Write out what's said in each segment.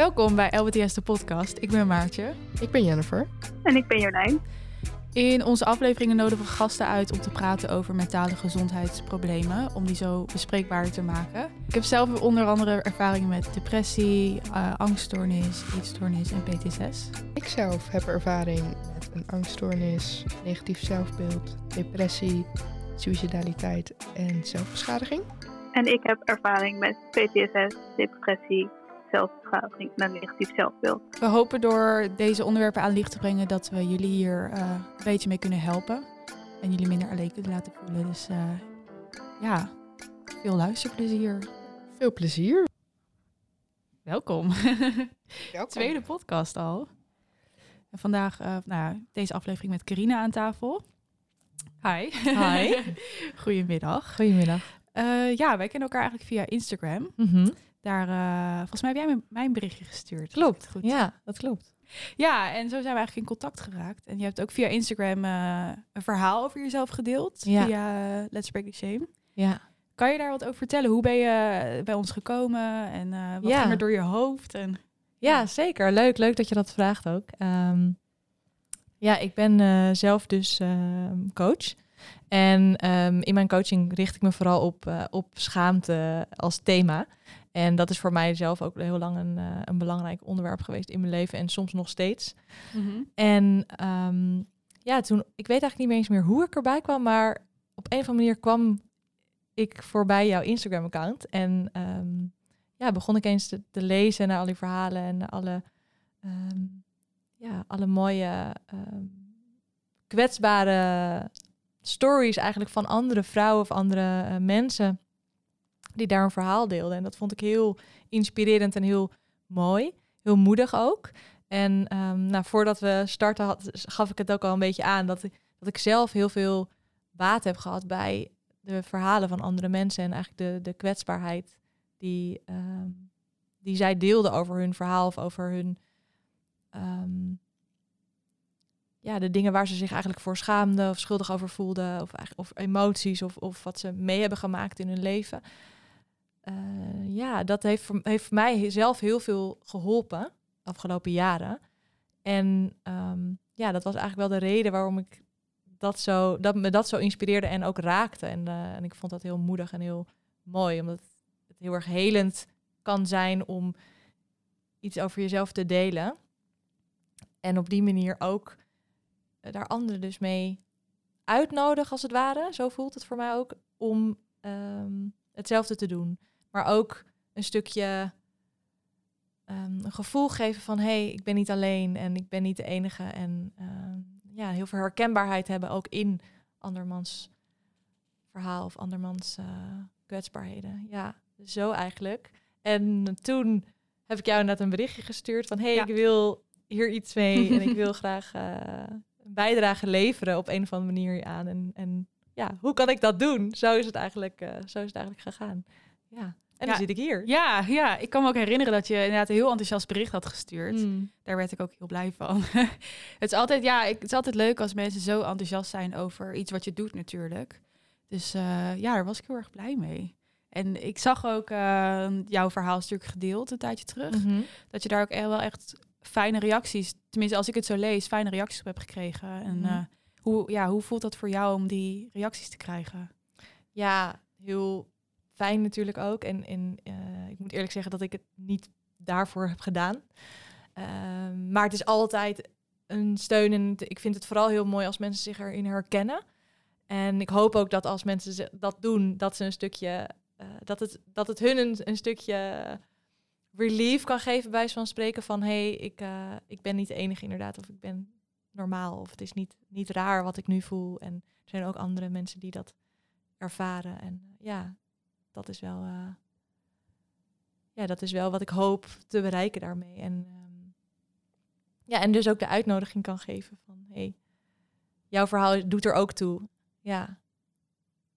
Welkom bij LBTS de podcast. Ik ben Maartje. Ik ben Jennifer. En ik ben Jolijn. In onze afleveringen nodigen we gasten uit om te praten over mentale gezondheidsproblemen, om die zo bespreekbaar te maken. Ik heb zelf onder andere ervaringen met depressie, uh, angststoornis, eetstoornis en PTSS. Ik zelf heb ervaring met een angststoornis, negatief zelfbeeld, depressie, suicidaliteit en zelfbeschadiging. En ik heb ervaring met PTSS, depressie, zelfbeschadiging en een negatief zelfbeeld. We hopen door deze onderwerpen aan licht te brengen dat we jullie hier uh, een beetje mee kunnen helpen. En jullie minder alleen kunnen laten voelen. Dus uh, ja, veel luisterplezier. Veel plezier. Welkom. Welkom. Tweede podcast al. En vandaag, uh, nou, deze aflevering met Carina aan tafel. Hi. Hi. Goedemiddag. Goedemiddag. ja, wij kennen elkaar eigenlijk via Instagram. Mm -hmm. Daar, uh, volgens mij heb jij mij een berichtje gestuurd. Klopt, goed. Ja, dat klopt. Ja, en zo zijn we eigenlijk in contact geraakt. En je hebt ook via Instagram uh, een verhaal over jezelf gedeeld. Ja. Via uh, Let's Break the Shame. Ja. Kan je daar wat over vertellen? Hoe ben je bij ons gekomen? En wat ja. ging er door je hoofd? En, ja, zeker. Leuk, leuk dat je dat vraagt ook. Um, ja, ik ben zelf dus coach. En um, in mijn coaching richt ik me vooral op, op schaamte als thema. En dat is voor mij zelf ook heel lang een, uh, een belangrijk onderwerp geweest in mijn leven en soms nog steeds. Mm -hmm. En um, ja, toen, ik weet eigenlijk niet meer eens meer hoe ik erbij kwam, maar op een of andere manier kwam ik voorbij jouw Instagram-account. En um, ja, begon ik eens te, te, lezen naar al die verhalen en alle, um, ja, alle mooie, kwetsbare stories eigenlijk van andere vrouwen of andere uh, mensen die daar een verhaal deelde. En dat vond ik heel inspirerend en heel mooi. Heel moedig ook. En um, nou, voordat we starten had, gaf ik het ook al een beetje aan dat ik, dat ik zelf heel veel baat heb gehad bij de verhalen van andere mensen en eigenlijk de, de kwetsbaarheid die, um, die zij deelden over hun verhaal of over hun um, ja, de dingen waar ze zich eigenlijk voor schaamden of schuldig over voelden of, of emoties of, of wat ze mee hebben gemaakt in hun leven. Uh, ja, dat heeft heeft mij zelf heel veel geholpen afgelopen jaren. En um, ja, dat was eigenlijk wel de reden waarom ik dat zo, dat me dat zo inspireerde en ook raakte. En, uh, en ik vond dat heel moedig en heel mooi, omdat het heel erg helend kan zijn om iets over jezelf te delen. En op die manier ook uh, daar anderen dus mee uitnodigen, als het ware. Zo voelt het voor mij ook, om um, hetzelfde te doen. Maar ook een stukje um, een gevoel geven van hé, hey, ik ben niet alleen en ik ben niet de enige. En um, ja, heel veel herkenbaarheid hebben ook in andermans verhaal of andermans uh, kwetsbaarheden. Ja, zo eigenlijk. En toen heb ik jou net een berichtje gestuurd van hé, hey, ja. ik wil hier iets mee en ik wil graag uh, een bijdrage leveren op een of andere manier aan. En, en ja, hoe kan ik dat doen? Zo is het eigenlijk, uh, zo is het eigenlijk gegaan. Ja, en ja, dan zit ik hier. Ja, ja, ik kan me ook herinneren dat je inderdaad een heel enthousiast bericht had gestuurd. Mm. Daar werd ik ook heel blij van. het, is altijd, ja, ik, het is altijd leuk als mensen zo enthousiast zijn over iets wat je doet natuurlijk. Dus uh, ja, daar was ik heel erg blij mee. En ik zag ook uh, jouw verhaal stuk gedeeld een tijdje terug. Mm -hmm. Dat je daar ook wel echt fijne reacties, tenminste als ik het zo lees, fijne reacties op heb gekregen. En Mhm. mm. uh, hoe, ja, hoe voelt dat voor jou om die reacties te krijgen? Ja, heel fijn natuurlijk ook. En, en uh, ik moet eerlijk zeggen dat ik het niet daarvoor heb gedaan. Uh, maar het is altijd een steun en ik vind het vooral heel mooi als mensen zich erin herkennen. En ik hoop ook dat als mensen dat doen, dat ze een stukje, uh, dat, het, dat het hun een, een stukje relief kan geven bij van spreken van hey, ik, uh, ik ben niet de enige inderdaad, of ik ben normaal, of het is niet, niet raar wat ik nu voel. En er zijn ook andere mensen die dat ervaren. En ja, dat is wel, uh, ja, dat is wel wat ik hoop te bereiken daarmee. En, um, ja, en dus ook de uitnodiging kan geven van hé, hey, jouw verhaal doet er ook toe. Ja.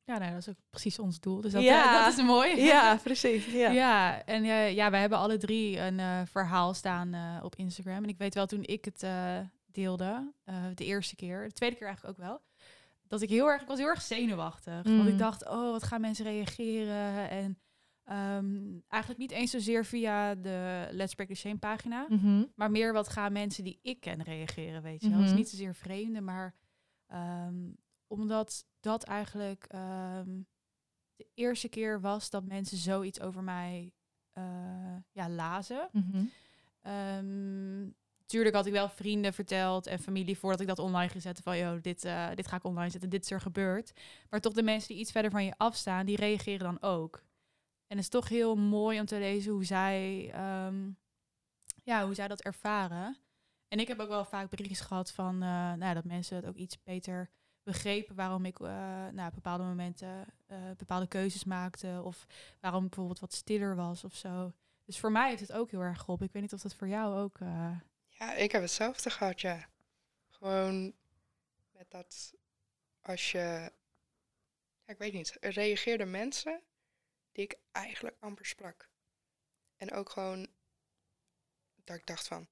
Ja, nou, dat is ook precies ons doel. Dus dat, Ja. uh, dat is mooi. Ja, precies. Ja. Ja, en uh, ja, wij hebben alle drie een uh, verhaal staan op Instagram. En ik weet wel, toen ik het deelde, de eerste keer, de tweede keer eigenlijk ook wel, dat ik heel erg, ik was heel erg zenuwachtig. Mm. Want ik dacht, oh, wat gaan mensen reageren? En Ehm, eigenlijk niet eens zozeer via de Let's Break the Shame pagina. Mhm. Maar meer wat gaan mensen die ik ken reageren, weet je wel. Mhm. is niet zozeer vreemde, maar ehm, omdat dat eigenlijk ehm, de eerste keer was dat mensen zoiets over mij eh, ja, lazen. Mhm. Tuurlijk had ik wel vrienden verteld en familie voordat ik dat online gezet van, joh, dit, eh, dit ga ik online zetten, dit is er gebeurd. Maar toch de mensen die iets verder van je afstaan, die reageren dan ook. En het is toch heel mooi om te lezen hoe zij, ehm, ja, hoe zij dat ervaren. En ik heb ook wel vaak berichtjes gehad van eh, nou, dat mensen het ook iets beter begrepen waarom ik eh nou, op bepaalde momenten bepaalde keuzes maakte. Of waarom ik bijvoorbeeld wat stiller was of zo. Dus voor mij heeft het ook heel erg geholpen. Ik weet niet of dat voor jou ook. Ja, ik heb hetzelfde gehad, ja. Gewoon met dat als je, ja, ik weet niet, er reageerden mensen die ik eigenlijk amper sprak. En ook gewoon dat ik dacht van,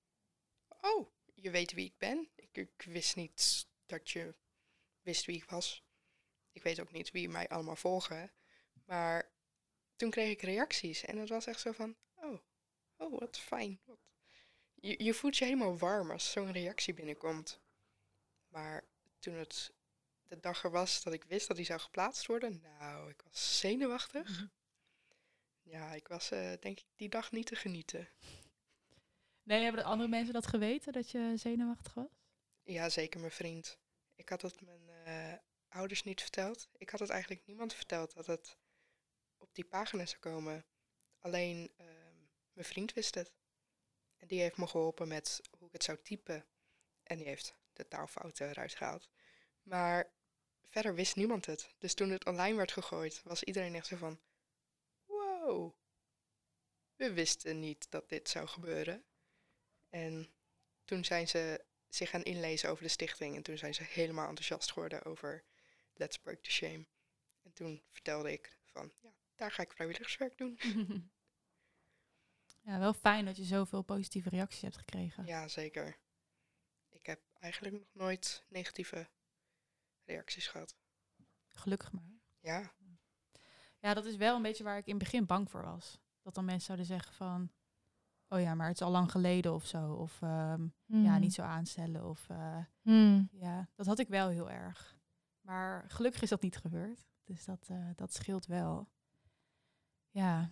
oh, je weet wie ik ben. Ik, ik wist niet dat je wist wie ik was. Ik weet ook niet wie mij allemaal volgen. Maar toen kreeg ik reacties en het was echt zo van, oh, oh, wat fijn. Wat je, je voelt je helemaal warm als zo'n reactie binnenkomt. Maar toen het de dag er was dat ik wist dat die zou geplaatst worden, nou, ik was zenuwachtig. Mhm. Ja, ik was eh, denk ik die dag niet te genieten. Nee, hebben de andere mensen dat geweten dat je zenuwachtig was? Ja, zeker mijn vriend. Ik had het mijn eh, ouders niet verteld. Ik had het eigenlijk niemand verteld dat het op die pagina zou komen. Alleen ehm, mijn vriend wist het. En die heeft me geholpen met hoe ik het zou typen. En die heeft de taalfouten eruit gehaald. Maar verder wist niemand het. Dus toen het online werd gegooid, was iedereen echt zo van... Wow, we wisten niet dat dit zou gebeuren. En toen zijn ze zich gaan inlezen over de stichting. En toen zijn ze helemaal enthousiast geworden over Let's Break the Shame. En toen vertelde ik van, ja, daar ga ik vrijwilligerswerk doen. ja, wel fijn dat je zoveel positieve reacties hebt gekregen. Ja, zeker. Ik heb eigenlijk nog nooit negatieve reacties gehad. Gelukkig maar. Ja, Ja, dat is wel een beetje waar ik in het begin bang voor was. Dat dan mensen zouden zeggen van... Oh ja, maar het is al lang geleden of zo. Of ehm, ja, niet zo aanstellen. Of eh, Hmm. ja, dat had ik wel heel erg. Maar gelukkig is dat niet gebeurd. Dus dat, eh, dat scheelt wel. Ja.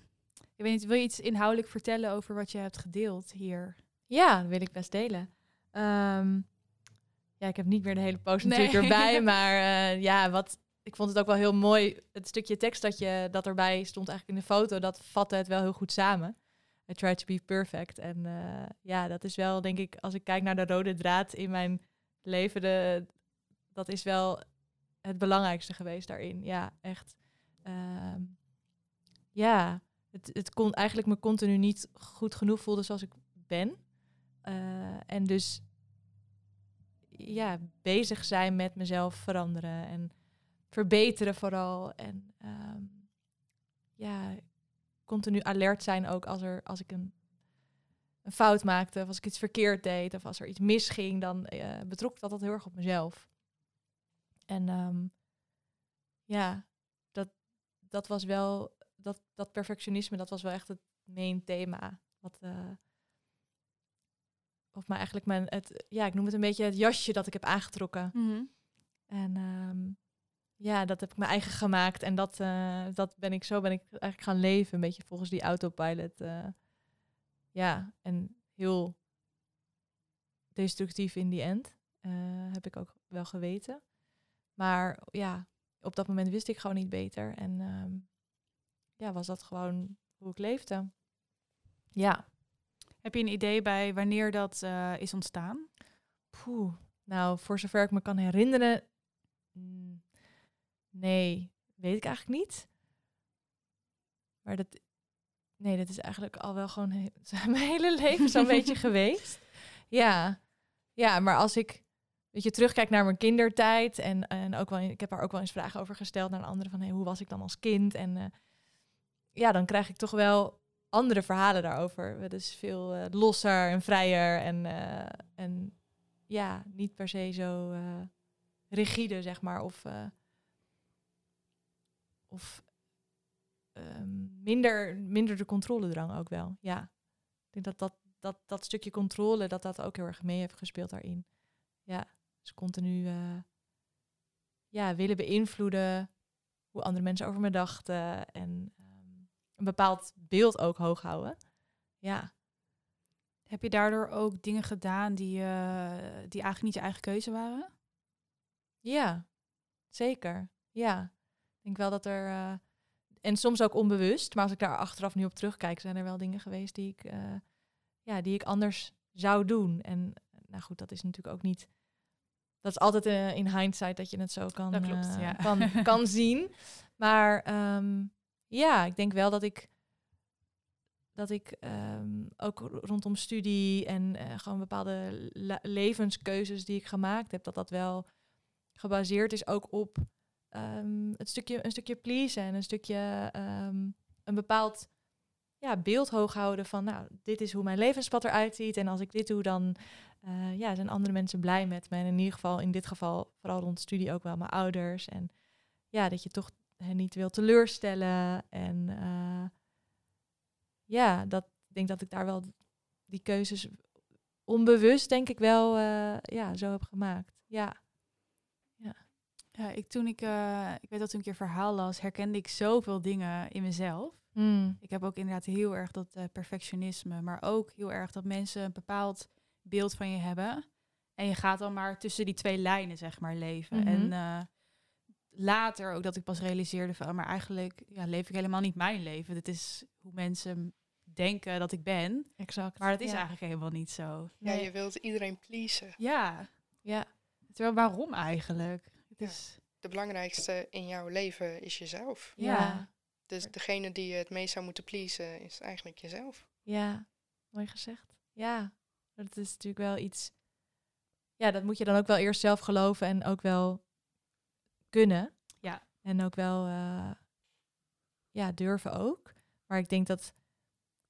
Ik weet niet, wil je iets inhoudelijk vertellen over wat je hebt gedeeld hier? Ja, dat wil ik best delen. Ehm, ja, ik heb niet meer de hele post Nee. natuurlijk erbij, maar eh, ja, wat ik vond het ook wel heel mooi. Het stukje tekst dat je dat erbij stond eigenlijk in de foto, dat vatte het wel heel goed samen. I try to be perfect. En eh, ja, dat is wel, denk ik, als ik kijk naar de rode draad in mijn leven, de, dat is wel het belangrijkste geweest daarin. Ja, echt. Ehm, ja, het, het kon eigenlijk me continu niet goed genoeg voelde zoals ik ben. Eh, en dus ja, bezig zijn met mezelf veranderen en verbeteren vooral. En ehm, ja, continu alert zijn ook als, er, als ik een, een fout maakte of als ik iets verkeerd deed of als er iets misging, dan eh, betrok dat altijd heel erg op mezelf. En ehm, ja, dat, dat was wel, dat, dat perfectionisme, dat was wel echt het main thema. Wat, eh, of maar eigenlijk mijn, het, ja, ik noem het een beetje het jasje dat ik heb aangetrokken. En ehm, ja, dat heb ik mijn eigen gemaakt. En dat, eh, dat ben ik, zo ben ik eigenlijk gaan leven. Een beetje volgens die autopilot. eh. ja, en heel destructief in die end. heb ik ook wel geweten. Maar ja, op dat moment wist ik gewoon niet beter. En ehm, ja, was dat gewoon hoe ik leefde. Ja. Heb je een idee bij wanneer dat eh, is ontstaan? Poeh. Nou, voor zover ik me kan herinneren. mm, Nee, weet ik eigenlijk niet. Maar dat. Nee, dat is eigenlijk al wel gewoon he- mijn hele leven zo'n beetje geweest. Ja. Ja, maar als ik. Weet je, terugkijk naar mijn kindertijd. En, en ook wel, ik heb daar ook wel eens vragen over gesteld naar anderen. Van hey, hoe was ik dan als kind? En eh, ja, dan krijg ik toch wel andere verhalen daarover. Is veel eh, losser en vrijer. En, eh, en ja, niet per se zo eh, rigide, zeg maar. Of, of ehm, minder, minder de controledrang ook wel. Ja, ik denk dat dat, dat dat stukje controle, dat dat ook heel erg mee heeft gespeeld daarin. Ja, dus continu ja, willen beïnvloeden hoe andere mensen over me dachten en een bepaald beeld ook hoog houden. Ja, Heb je daardoor ook dingen gedaan die, eh, die eigenlijk niet je eigen keuze waren? Ja, zeker. Ja, ik denk wel dat er. eh, en soms ook onbewust, maar als ik daar achteraf nu op terugkijk, zijn er wel dingen geweest die ik, eh, ja, die ik anders zou doen. En nou goed, dat is natuurlijk ook niet. Dat is altijd in hindsight dat je het zo kan, Dat klopt, ja. kan, kan zien. Maar ehm, ja, ik denk wel dat ik dat ik ehm, ook ro- rondom studie en eh, gewoon bepaalde levenskeuzes die ik gemaakt heb, dat dat wel gebaseerd is ook op ehm, het stukje, een stukje pleasen en een stukje ehm, een bepaald ja, beeld hoog houden van, nou, dit is hoe mijn levenspad eruit ziet. En als ik dit doe, dan eh, ja, zijn andere mensen blij met me. En in ieder geval, in dit geval, vooral rond studie ook wel mijn ouders. En ja, dat je toch hen niet wil teleurstellen. En eh, ja, dat, ik denk dat ik daar wel die keuzes onbewust, denk ik wel, eh, ja, zo heb gemaakt. Ja. Ja, ik, toen ik, eh, ik weet dat toen ik je verhaal las, herkende ik zoveel dingen in mezelf. Mm. Ik heb ook inderdaad heel erg dat perfectionisme, maar ook heel erg dat mensen een bepaald beeld van je hebben. En je gaat dan maar tussen die twee lijnen, zeg maar, leven. Mhm. En eh, later ook dat ik pas realiseerde van, oh, maar eigenlijk ja, leef ik helemaal niet mijn leven. Dit is hoe mensen denken dat ik ben. Exact. Maar dat is Ja. eigenlijk helemaal niet zo. Ja, Nee. je wilt iedereen pleasen. Ja, Ja. terwijl waarom eigenlijk? Het Ja. is, De belangrijkste in jouw leven is jezelf. Ja. Dus degene die je het meest zou moeten pleasen is eigenlijk jezelf. Ja, mooi gezegd. Ja, dat is natuurlijk wel iets. Ja, dat moet je dan ook wel eerst zelf geloven en ook wel kunnen. Ja. En ook wel, eh, ja, durven ook. Maar ik denk dat,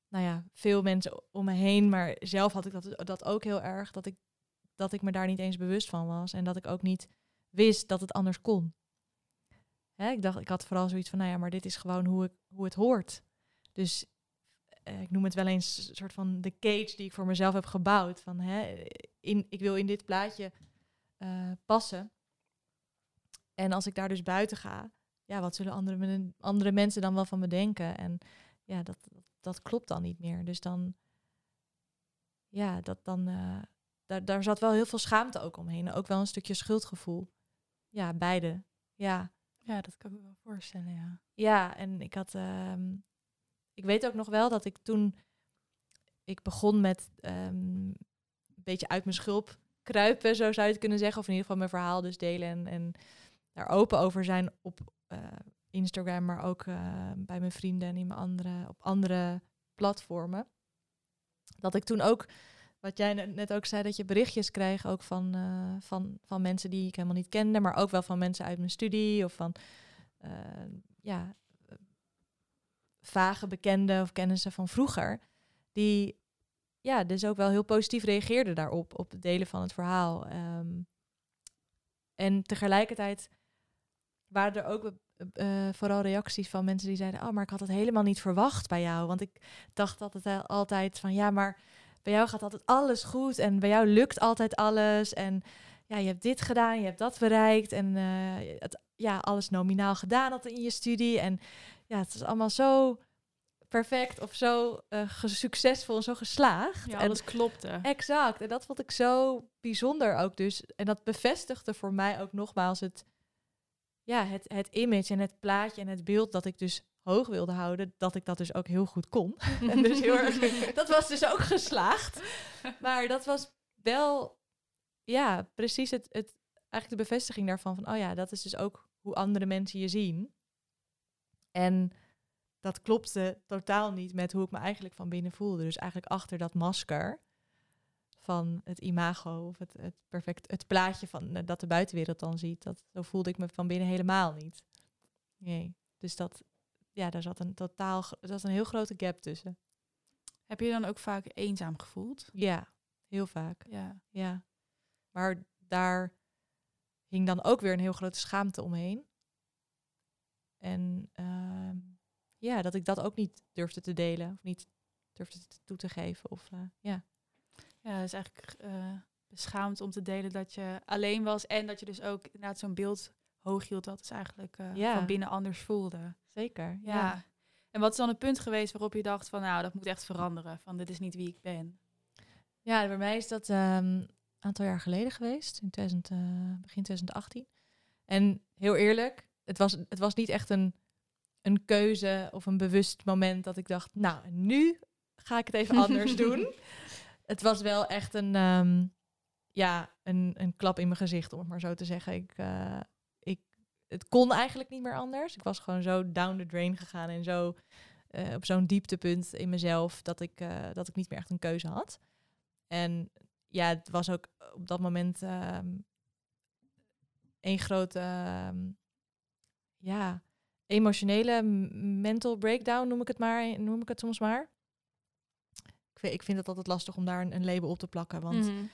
nou ja, veel mensen om me heen, maar zelf had ik dat, dat ook heel erg, dat ik, dat ik me daar niet eens bewust van was. En dat ik ook niet wist dat het anders kon. Hè, ik dacht, ik had vooral zoiets van, nou ja, maar dit is gewoon hoe, ik, hoe het hoort. Dus eh, ik noem het wel eens een soort van de cage die ik voor mezelf heb gebouwd. Van, hè, in, ik wil in dit plaatje eh, passen. En als ik daar dus buiten ga, ja, wat zullen andere, andere mensen dan wel van me denken? En ja, dat, dat, dat klopt dan niet meer. Dus dan, ja, dat dan, eh, daar, daar zat wel heel veel schaamte ook omheen. Ook wel een stukje schuldgevoel. Ja, beide. Ja, ja, dat kan ik me wel voorstellen, ja. ja, en ik had. ehm, ik weet ook nog wel dat ik toen. Ik begon met ehm, een beetje uit mijn schulp kruipen, zo zou je het kunnen zeggen. Of in ieder geval mijn verhaal dus delen en, en daar open over zijn op eh, Instagram, maar ook eh, bij mijn vrienden en in mijn andere, op andere platformen. Dat ik toen ook, wat jij net- ook zei, dat je berichtjes kreeg ook van, eh, van, van mensen die ik helemaal niet kende, maar ook wel van mensen uit mijn studie of van ja, vage bekenden of kennissen van vroeger, die ja, dus ook wel heel positief reageerden daarop, op het delen van het verhaal. Ehm, en tegelijkertijd waren er ook eh, eh, vooral reacties van mensen die zeiden, oh, maar ik had het helemaal niet verwacht bij jou, want ik dacht altijd eh, altijd van, ja, maar bij jou gaat altijd alles goed en bij jou lukt altijd alles en ja, je hebt dit gedaan, je hebt dat bereikt en het, ja, alles nominaal gedaan had in je studie. En ja, het is allemaal zo perfect of zo ge- succesvol en zo geslaagd. Ja, en, alles klopte. exact. En dat vond ik zo bijzonder ook dus. En dat bevestigde voor mij ook nogmaals het, ja, het, het image en het plaatje en het beeld dat ik dus hoog wilde houden, dat ik dat dus ook heel goed kon. en dus heel erg, dat was dus ook geslaagd. Maar dat was wel, ja, precies het, het, eigenlijk de bevestiging daarvan van, oh ja, dat is dus ook hoe andere mensen je zien. En dat klopte totaal niet met hoe ik me eigenlijk van binnen voelde. Dus eigenlijk achter dat masker van het imago of het, het perfect, het plaatje van eh, dat de buitenwereld dan ziet, dat zo voelde ik me van binnen helemaal niet. Nee. Dus dat, ja, daar zat een totaal, er zat een heel grote gap tussen. Heb je dan ook vaak eenzaam gevoeld? Ja, heel vaak. Ja. Ja. Maar daar hing dan ook weer een heel grote schaamte omheen. En ehm, ja, dat ik dat ook niet durfde te delen. Of niet durfde toe te geven. Of eh, ja. Ja, het is eigenlijk eh, beschaamd om te delen dat je alleen was. En dat je dus ook inderdaad zo'n beeld hoog hield. Dat is eigenlijk eh, Ja. van binnen anders voelde. Zeker. Ja. ja. En wat is dan het punt geweest waarop je dacht van nou, dat moet echt veranderen. Van dit is niet wie ik ben. Ja, bij mij is dat ehm, een aantal jaar geleden geweest, in 2000, eh, begin 2018. En heel eerlijk, het was, het was niet echt een, een keuze of een bewust moment dat ik dacht, nou, nu ga ik het even anders doen. Het was wel echt een, ehm, ja, een, een klap in mijn gezicht, om het maar zo te zeggen. Ik, eh, ik, het kon eigenlijk niet meer anders. Ik was gewoon zo down the drain gegaan en zo eh, op zo'n dieptepunt in mezelf dat ik, eh, dat ik niet meer echt een keuze had. En ja, het was ook op dat moment ehm een grote, ehm, ja, emotionele mental breakdown noem ik het maar, noem ik het soms maar. Ik vind, ik vind het altijd lastig om daar een, een label op te plakken, want Mhm.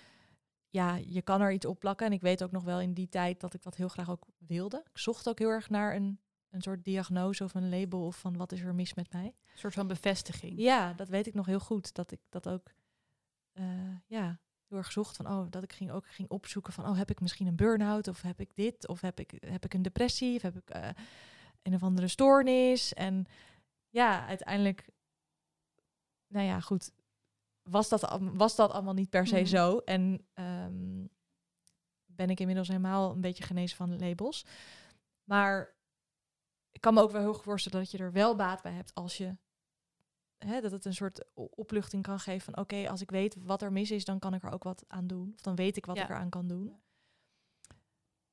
ja, je kan er iets op plakken. En ik weet ook nog wel in die tijd dat ik dat heel graag ook wilde. Ik zocht ook heel erg naar een, een soort diagnose of een label of van wat is er mis met mij. Een soort van bevestiging. Ja, dat weet ik nog heel goed. Dat ik dat ook eh, ja, heel erg zocht van oh, dat ik ging ook ging opzoeken van oh, heb ik misschien een burn-out of heb ik dit of heb ik, heb ik een depressie of heb ik eh, een of andere stoornis. En ja, uiteindelijk, nou ja, goed, was dat, was dat allemaal niet per se Mhm. zo. En ehm, ben ik inmiddels helemaal een beetje genezen van labels. Maar ik kan me ook wel heel goed voorstellen dat je er wel baat bij hebt als je hè, dat het een soort opluchting kan geven van oké, als ik weet wat er mis is, dan kan ik er ook wat aan doen. Of dan weet ik wat Ja. ik eraan kan doen.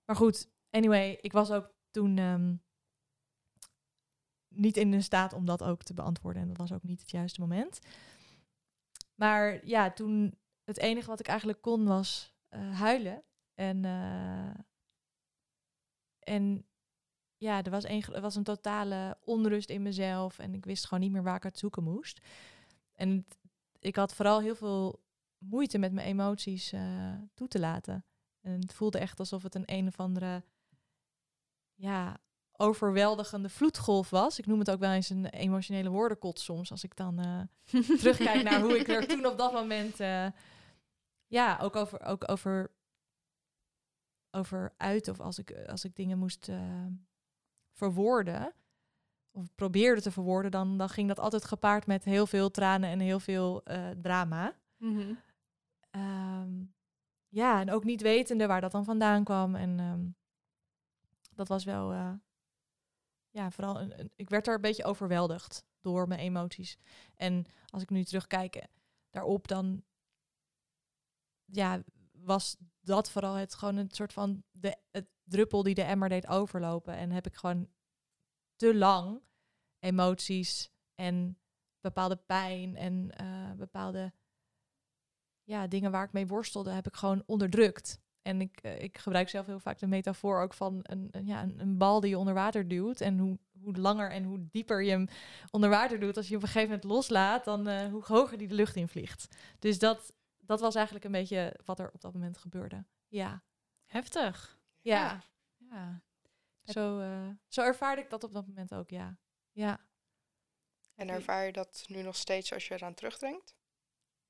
Maar goed, anyway, ik was ook toen ehm, niet in de staat om dat ook te beantwoorden. En dat was ook niet het juiste moment. Maar ja, toen het enige wat ik eigenlijk kon was eh, huilen. En, eh, en ja, er was, een, er was een totale onrust in mezelf. En ik wist gewoon niet meer waar ik het zoeken moest. En ik had vooral heel veel moeite met mijn emoties eh, toe te laten. En het voelde echt alsof het een een of andere ja, overweldigende vloedgolf was. Ik noem het ook wel eens een emotionele woordenkot soms. Als ik dan eh, terugkijk naar hoe ik er toen op dat moment... eh, ja, ook over, ook over, over uit of als ik, als ik dingen moest eh, verwoorden... of probeerde te verwoorden... Dan, dan ging dat altijd gepaard met heel veel tranen en heel veel drama. Mhm. Ehm, ja, en ook niet wetende waar dat dan vandaan kwam. En ehm, dat was wel, ja, vooral, ik werd er een beetje overweldigd door mijn emoties. En als ik nu terugkijk daarop, dan, ja, was dat vooral het gewoon een soort van de, druppel die de emmer deed overlopen. En heb ik gewoon te lang emoties en bepaalde pijn en eh, bepaalde ja, dingen waar ik mee worstelde, heb ik gewoon onderdrukt. En ik, eh, ik gebruik zelf heel vaak de metafoor ook van een, een, ja, een, een bal die je onder water duwt. En hoe, hoe langer en hoe dieper je hem onder water doet, als je op een gegeven moment loslaat, dan eh, hoe hoger die de lucht in vliegt. Dus dat, dat was eigenlijk een beetje wat er op dat moment gebeurde. Ja, Heftig. ja. Ja. Zo, eh, zo ervaarde ik dat op dat moment ook, ja. Ja. En ervaar je dat nu nog steeds als je eraan terugdenkt?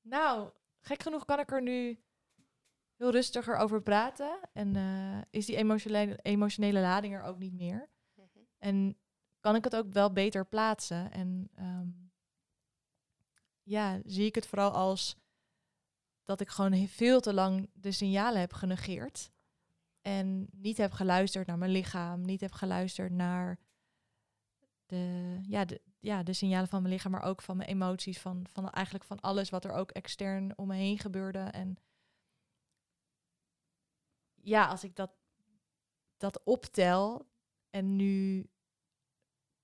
Nou, gek genoeg kan ik er nu heel rustiger over praten. En eh, is die emotionele, emotionele lading er ook niet meer. En kan ik het ook wel beter plaatsen. En ehm, ja, zie ik het vooral als dat ik gewoon veel te lang de signalen heb genegeerd. En niet heb geluisterd naar mijn lichaam, niet heb geluisterd naar de, ja, de, ja, de signalen van mijn lichaam, maar ook van mijn emoties, van, van eigenlijk van alles wat er ook extern om me heen gebeurde. En ja, als ik dat, dat optel en nu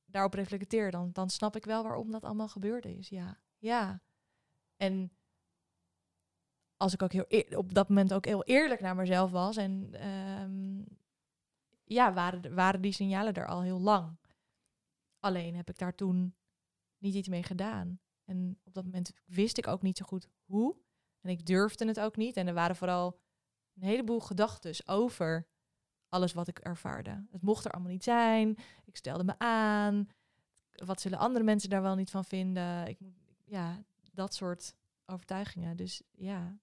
daarop reflecteer, dan, dan snap ik wel waarom dat allemaal gebeurde is. Ja, ja. En als ik ook heel op dat moment ook heel eerlijk naar mezelf was en ehm, ja, waren, waren die signalen er al heel lang. Alleen heb ik daar toen niet iets mee gedaan. En op dat moment wist ik ook niet zo goed hoe. En ik durfde het ook niet. En er waren vooral een heleboel gedachten over alles wat ik ervaarde. Het mocht er allemaal niet zijn. Ik stelde me aan. wat zullen andere mensen daar wel niet van vinden? Ik moet, ja, dat soort overtuigingen. Dus ja,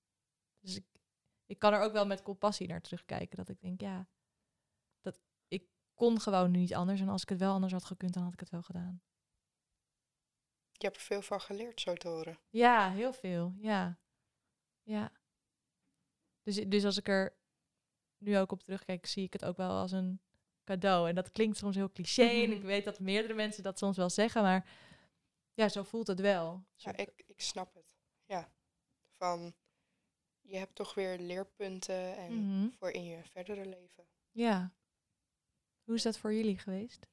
dus ik, ik kan er ook wel met compassie naar terugkijken. Dat ik denk, ja, dat ik kon gewoon nu niet anders. En als ik het wel anders had gekund, dan had ik het wel gedaan. Je hebt er veel van geleerd, zo te horen. Ja, heel veel. Ja. Ja. Dus, dus als ik er nu ook op terugkijk, zie ik het ook wel als een cadeau. En dat klinkt soms heel cliché. En ik weet dat meerdere mensen dat soms wel zeggen, maar ja, zo voelt het wel. Ja, ik, ik snap het. Ja. Van, je hebt toch weer leerpunten en Mhm. voor in je verdere leven. Ja. Hoe is dat voor jullie geweest?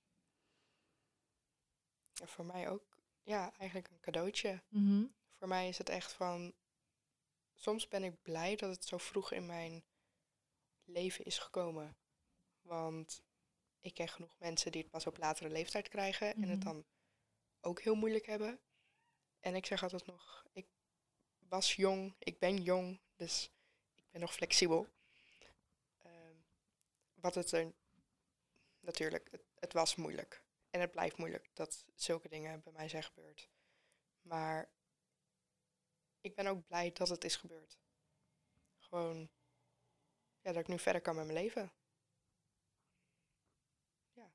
En voor mij ook, ja, eigenlijk een cadeautje. Mhm. Voor mij is het echt van, soms ben ik blij dat het zo vroeg in mijn leven is gekomen. Want ik ken genoeg mensen die het pas op latere leeftijd krijgen en Mhm. het dan ook heel moeilijk hebben. En ik zeg altijd nog, ik was jong, ik ben jong, dus ik ben nog flexibel. Ehm, wat het er natuurlijk, het, het was moeilijk. En het blijft moeilijk dat zulke dingen bij mij zijn gebeurd. Maar ik ben ook blij dat het is gebeurd. Gewoon, ja, dat ik nu verder kan met mijn leven. Ja,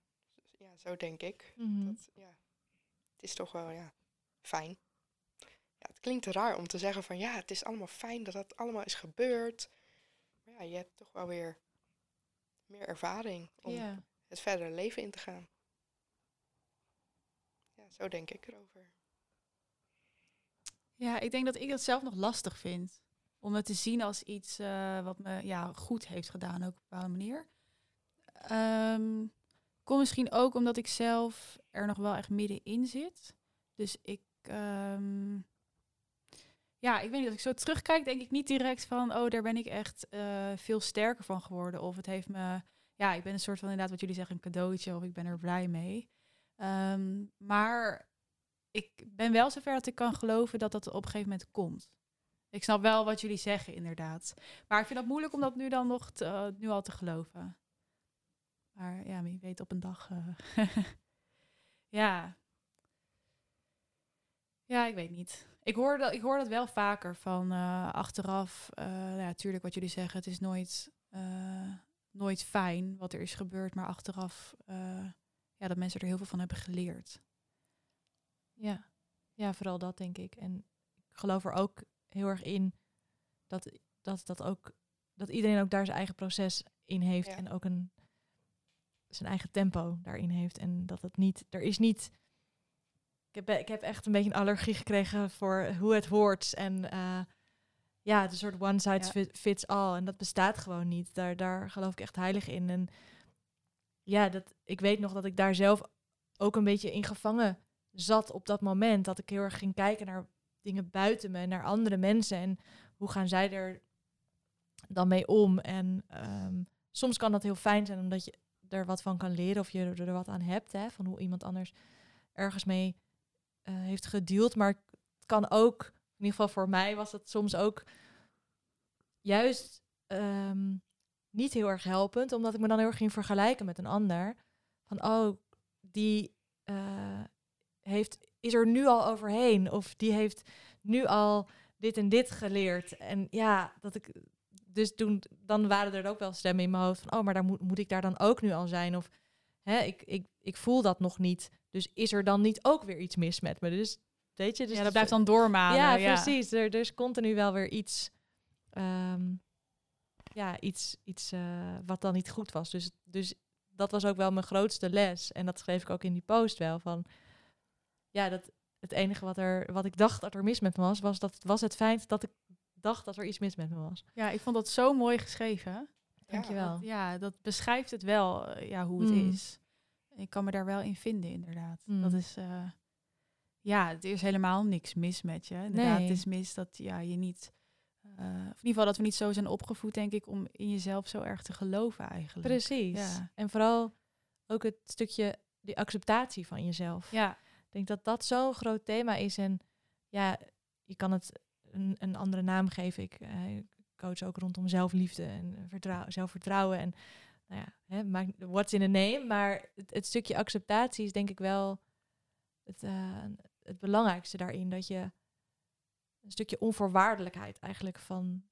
ja zo denk ik. Mhm. Dat, ja, het is toch wel, ja, fijn. Ja, het klinkt raar om te zeggen van, ja, het is allemaal fijn dat dat allemaal is gebeurd. Maar ja, je hebt toch wel weer meer ervaring om het verdere leven in te gaan. Ja, zo denk ik erover. Ja, ik denk dat ik dat zelf nog lastig vind. Om het te zien als iets eh, wat me ja, goed heeft gedaan, ook op een bepaalde manier. Ehm kom misschien ook omdat ik zelf er nog wel echt middenin zit. Dus ik, ehm, ja, ik weet niet, als ik zo terugkijk, denk ik niet direct van, oh, daar ben ik echt eh, veel sterker van geworden. Of het heeft me, ja, ik ben een soort van inderdaad wat jullie zeggen, een cadeautje, of ik ben er blij mee. Ehm, maar ik ben wel zover dat ik kan geloven dat dat op een gegeven moment komt. Ik snap wel wat jullie zeggen, inderdaad. Maar ik vind het moeilijk om dat nu dan nog eh, nu al te geloven. Maar ja, wie weet op een dag. eh, ja. Ja, ik weet niet. Ik hoor dat, ik hoor dat wel vaker van eh, achteraf. nou ja, natuurlijk wat jullie zeggen. Het is nooit, nooit fijn wat er is gebeurd. Maar achteraf ja, dat mensen er heel veel van hebben geleerd. Ja. ja, vooral dat denk ik. En ik geloof er ook heel erg in dat, dat, dat, ook, dat iedereen ook daar zijn eigen proces in heeft. Ja. En ook een, zijn eigen tempo daarin heeft. En dat het niet, er is niet. Ik heb, ik heb echt een beetje een allergie gekregen voor hoe het hoort. En eh, ja, het een soort one size Ja. fits all. En dat bestaat gewoon niet. Daar, daar geloof ik echt heilig in. En ja, dat, ik weet nog dat ik daar zelf ook een beetje in gevangen zat op dat moment. Dat ik heel erg ging kijken naar dingen buiten me, naar andere mensen. En hoe gaan zij er dan mee om? En ehm, soms kan dat heel fijn zijn, omdat je er wat van kan leren of je er wat aan hebt. Hè, van hoe iemand anders ergens mee eh, heeft gedeeld. Maar het kan ook, in ieder geval voor mij was het soms ook juist ehm, niet heel erg helpend. Omdat ik me dan heel erg ging vergelijken met een ander. Van, oh, die eh, heeft, is er nu al overheen. Of die heeft nu al dit en dit geleerd. En ja, dat ik. Dus toen, dan waren er ook wel stemmen in mijn hoofd van, oh, maar daar moet, moet ik daar dan ook nu al zijn? Of hè, ik, ik, ik voel dat nog niet. Dus is er dan niet ook weer iets mis met me? Dus weet je, dus ja, dat blijft dan doormalen. ja, Ja, precies. Er, er is continu wel weer iets, ehm, ja, iets, iets eh, wat dan niet goed was. Dus, dus dat was ook wel mijn grootste les. En dat schreef ik ook in die post wel van, ja, dat het enige wat er, wat ik dacht dat er mis met me was, was dat was het feit dat ik dacht dat er iets mis met me was. Ja, ik vond dat zo mooi geschreven. Dankjewel. Ja, dat beschrijft het wel, eh, ja, hoe het Mm. is. Ik kan me daar wel in vinden, inderdaad. Mm. Dat is, eh, ja, er is helemaal niks mis met je. Inderdaad, Nee. het is mis dat ja, je niet, eh, of in ieder geval dat we niet zo zijn opgevoed, denk ik, om in jezelf zo erg te geloven eigenlijk. Precies. Ja. En vooral ook het stukje, die acceptatie van jezelf. Ja, denk dat dat zo'n groot thema is. En ja, je kan het een, een andere naam geven. Ik eh, coach ook rondom zelfliefde en vertrouw, zelfvertrouwen. En nou ja, hè, what's in a name. Maar het, het stukje acceptatie is denk ik wel het, eh, het belangrijkste daarin. Dat je een stukje onvoorwaardelijkheid eigenlijk van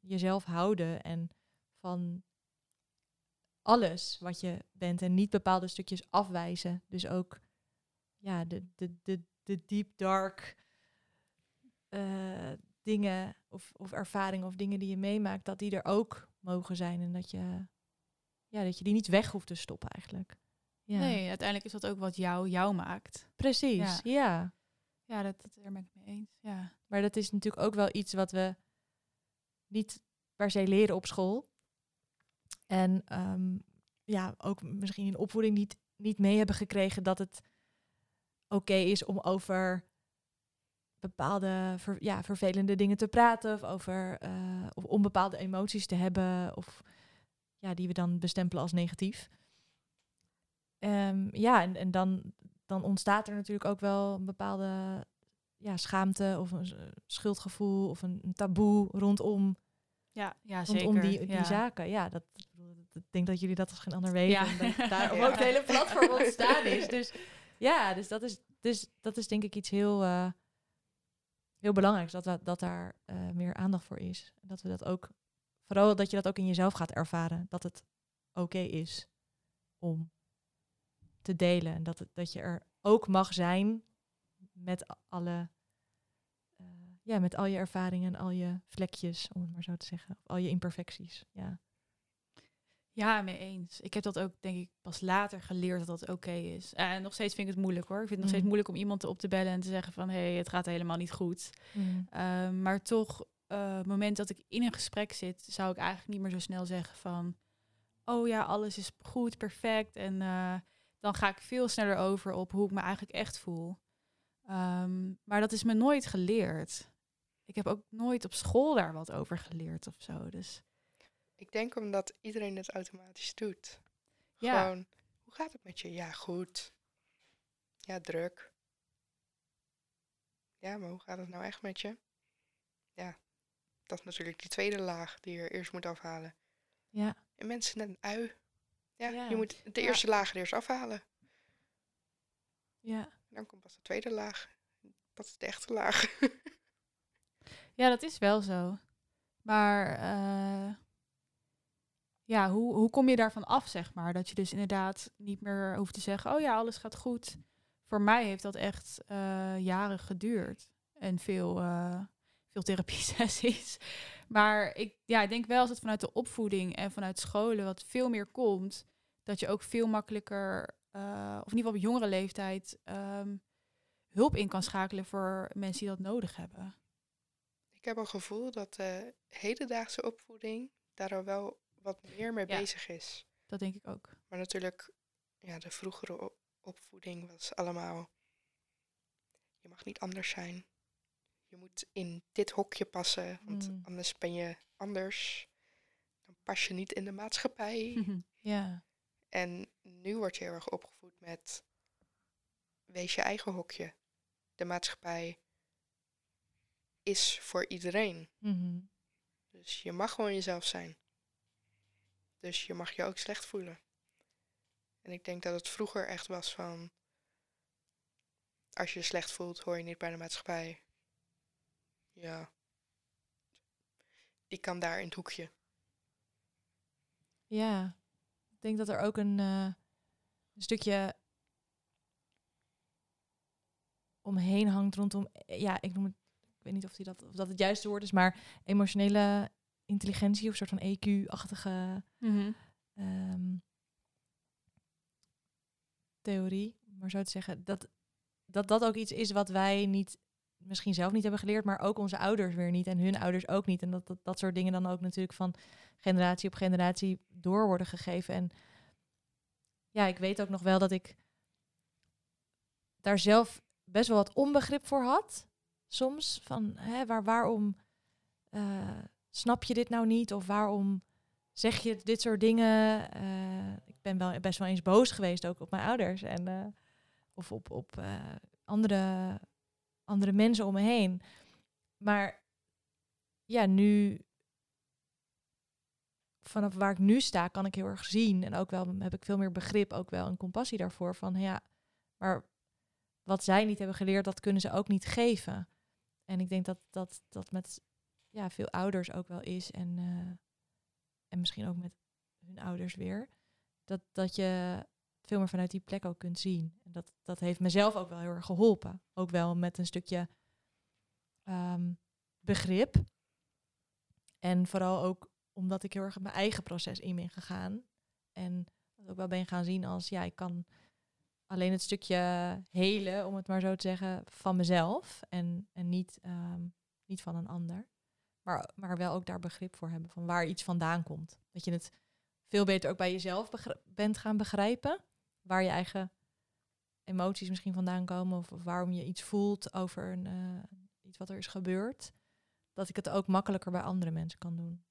jezelf houden en van alles wat je bent en niet bepaalde stukjes afwijzen. Dus ook ja, de, de, de, de deep dark eh, dingen of, of ervaringen of dingen die je meemaakt, dat die er ook mogen zijn en dat je, ja, dat je die niet weg hoeft te stoppen eigenlijk. Ja. Nee, uiteindelijk is dat ook wat jou jou maakt. Precies, Ja. ja. Ja, dat, dat daar ben ik mee eens. Ja. Maar dat is natuurlijk ook wel iets wat we niet per se leren op school. En ehm, ja, ook misschien in opvoeding niet, niet mee hebben gekregen dat het oké is om over bepaalde ver- ja, vervelende dingen te praten. Of over eh, of om bepaalde emoties te hebben. Of ja, die we dan bestempelen als negatief. Ehm, ja, en, en dan, dan ontstaat er natuurlijk ook wel een bepaalde ja, schaamte of een schuldgevoel of een, een taboe rondom, Ja, ja zeker. rondom die, die ja. zaken. Ja, dat, ik bedoel, dat- ik denk dat jullie dat als geen ander weten. Ja. En dat daarom Ja. ook het hele platform ontstaan is. Dus ja, dus dat is, dus dat is denk ik iets heel, eh, heel belangrijks. Dat, we, dat daar eh, meer aandacht voor is. Dat we dat ook, vooral dat je dat ook in jezelf gaat ervaren. Dat het oké is om te delen. En dat, dat je er ook mag zijn met alle, eh, ja, met al je ervaringen en al je vlekjes, om het maar zo te zeggen. Al je imperfecties. Ja. Ja, mee eens. Ik heb dat ook, denk ik, pas later geleerd dat dat oké is. En nog steeds vind ik het moeilijk hoor. Ik vind het nog steeds Mhm. moeilijk om iemand op te bellen en te zeggen van... hé, hey, het gaat helemaal niet goed. Ehm, maar toch, het moment dat ik in een gesprek zit... zou ik eigenlijk niet meer zo snel zeggen van... oh ja, alles is goed, perfect. En eh, dan ga ik veel sneller over op hoe ik me eigenlijk echt voel. Ehm, maar dat is me nooit geleerd. Ik heb ook nooit op school daar wat over geleerd of zo. Dus Ik denk omdat iedereen het automatisch doet. ja, Gewoon, hoe gaat het met je? Ja, goed. Ja, druk. Ja, maar hoe gaat het nou echt met je? Ja, dat is natuurlijk die tweede laag die je eerst moet afhalen. Ja. En mensen net een ui. Ja, Ja. je moet de Ja. eerste laag er eerst afhalen. Ja. En dan komt pas de tweede laag. Dat is de echte laag. Ja, dat is wel zo. Maar eh, ja, hoe, hoe kom je daarvan af, zeg maar? Dat je dus inderdaad niet meer hoeft te zeggen, oh ja, alles gaat goed. Voor mij heeft dat echt eh, jaren geduurd. En veel, eh veel therapie-sessies. Maar ik, ja, ik denk wel als het vanuit de opvoeding en vanuit scholen wat veel meer komt, dat je ook veel makkelijker, eh, of in ieder geval op jongere leeftijd, ehm, hulp in kan schakelen voor mensen die dat nodig hebben. Ik heb een gevoel dat de hedendaagse opvoeding daar wel wat meer mee Ja. bezig is. Dat denk ik ook. Maar natuurlijk, ja, de vroegere opvoeding was allemaal. Je mag niet anders zijn. Je moet in dit hokje passen, want Mm. anders ben je anders. Dan pas je niet in de maatschappij. Ja. En nu word je heel erg opgevoed met. Wees je eigen hokje. De maatschappij is voor iedereen. Mhm. Dus je mag gewoon jezelf zijn. Dus je mag je ook slecht voelen. En ik denk dat het vroeger echt was van. Als je je slecht voelt, hoor je niet bij de maatschappij. Ja. Die kan daar in het hoekje. Ja, ik denk dat er ook een, eh, stukje omheen hangt rondom, ja, ik noem het, ik weet niet of, die dat, of dat het juiste woord is, maar emotionele intelligentie of een soort van EQ-achtige ehm, theorie, maar zo te zeggen, dat, dat dat ook iets is wat wij niet, misschien zelf niet hebben geleerd, maar ook onze ouders weer niet en hun ouders ook niet. En dat dat, dat soort dingen dan ook natuurlijk van generatie op generatie door worden gegeven. En ja, ik weet ook nog wel dat ik daar zelf best wel wat onbegrip voor had. Soms van hè, waar, waarom eh, snap je dit nou niet? Of waarom zeg je dit soort dingen? Eh, ik ben wel best wel eens boos geweest ook op mijn ouders en eh, of op, op eh, andere, andere mensen om me heen. Maar ja, nu vanaf waar ik nu sta, kan ik heel erg zien. En ook wel heb ik veel meer begrip, ook wel een compassie daarvoor. Van ja, maar wat zij niet hebben geleerd, dat kunnen ze ook niet geven. En ik denk dat dat, dat met ja, veel ouders ook wel is. En, eh, en misschien ook met hun ouders weer. Dat, dat je veel meer vanuit die plek ook kunt zien. En dat, dat heeft mezelf ook wel heel erg geholpen. Ook wel met een stukje ehm, begrip. En vooral ook omdat ik heel erg mijn eigen proces in ben gegaan. En ook wel ben gaan zien als, ja, ik kan alleen het stukje helen, om het maar zo te zeggen, van mezelf. En, en niet, ehm, niet van een ander. Maar, maar wel ook daar begrip voor hebben van waar iets vandaan komt. Dat je het veel beter ook bij jezelf bent gaan begrijpen. Waar je eigen emoties misschien vandaan komen. Of, of waarom je iets voelt over een, eh, iets wat er is gebeurd. Dat ik het ook makkelijker bij andere mensen kan doen.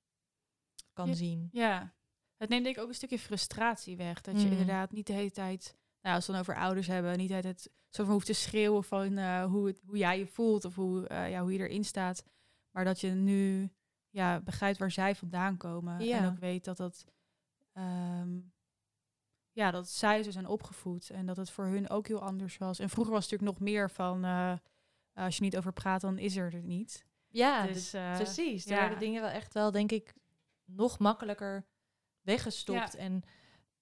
Kan Ja. zien. Ja, het neemt denk ik ook een stukje frustratie weg. Dat je Mm. inderdaad niet de hele tijd, nou, als we het dan over ouders hebben, niet de hele tijd zo van hoeft te schreeuwen van eh, hoe, het, hoe jij je voelt of hoe, eh, ja, hoe je erin staat. Maar dat je nu ja, begrijpt waar zij vandaan komen. En ook weet dat dat, ehm, ja, dat zij zo zijn opgevoed en dat het voor hun ook heel anders was. En vroeger was het natuurlijk nog meer van, eh, als je niet over praat, dan is er er niet. Ja, dus, eh, precies. Daar ja. werden dingen wel echt wel, denk ik, nog makkelijker weggestopt. Ja. En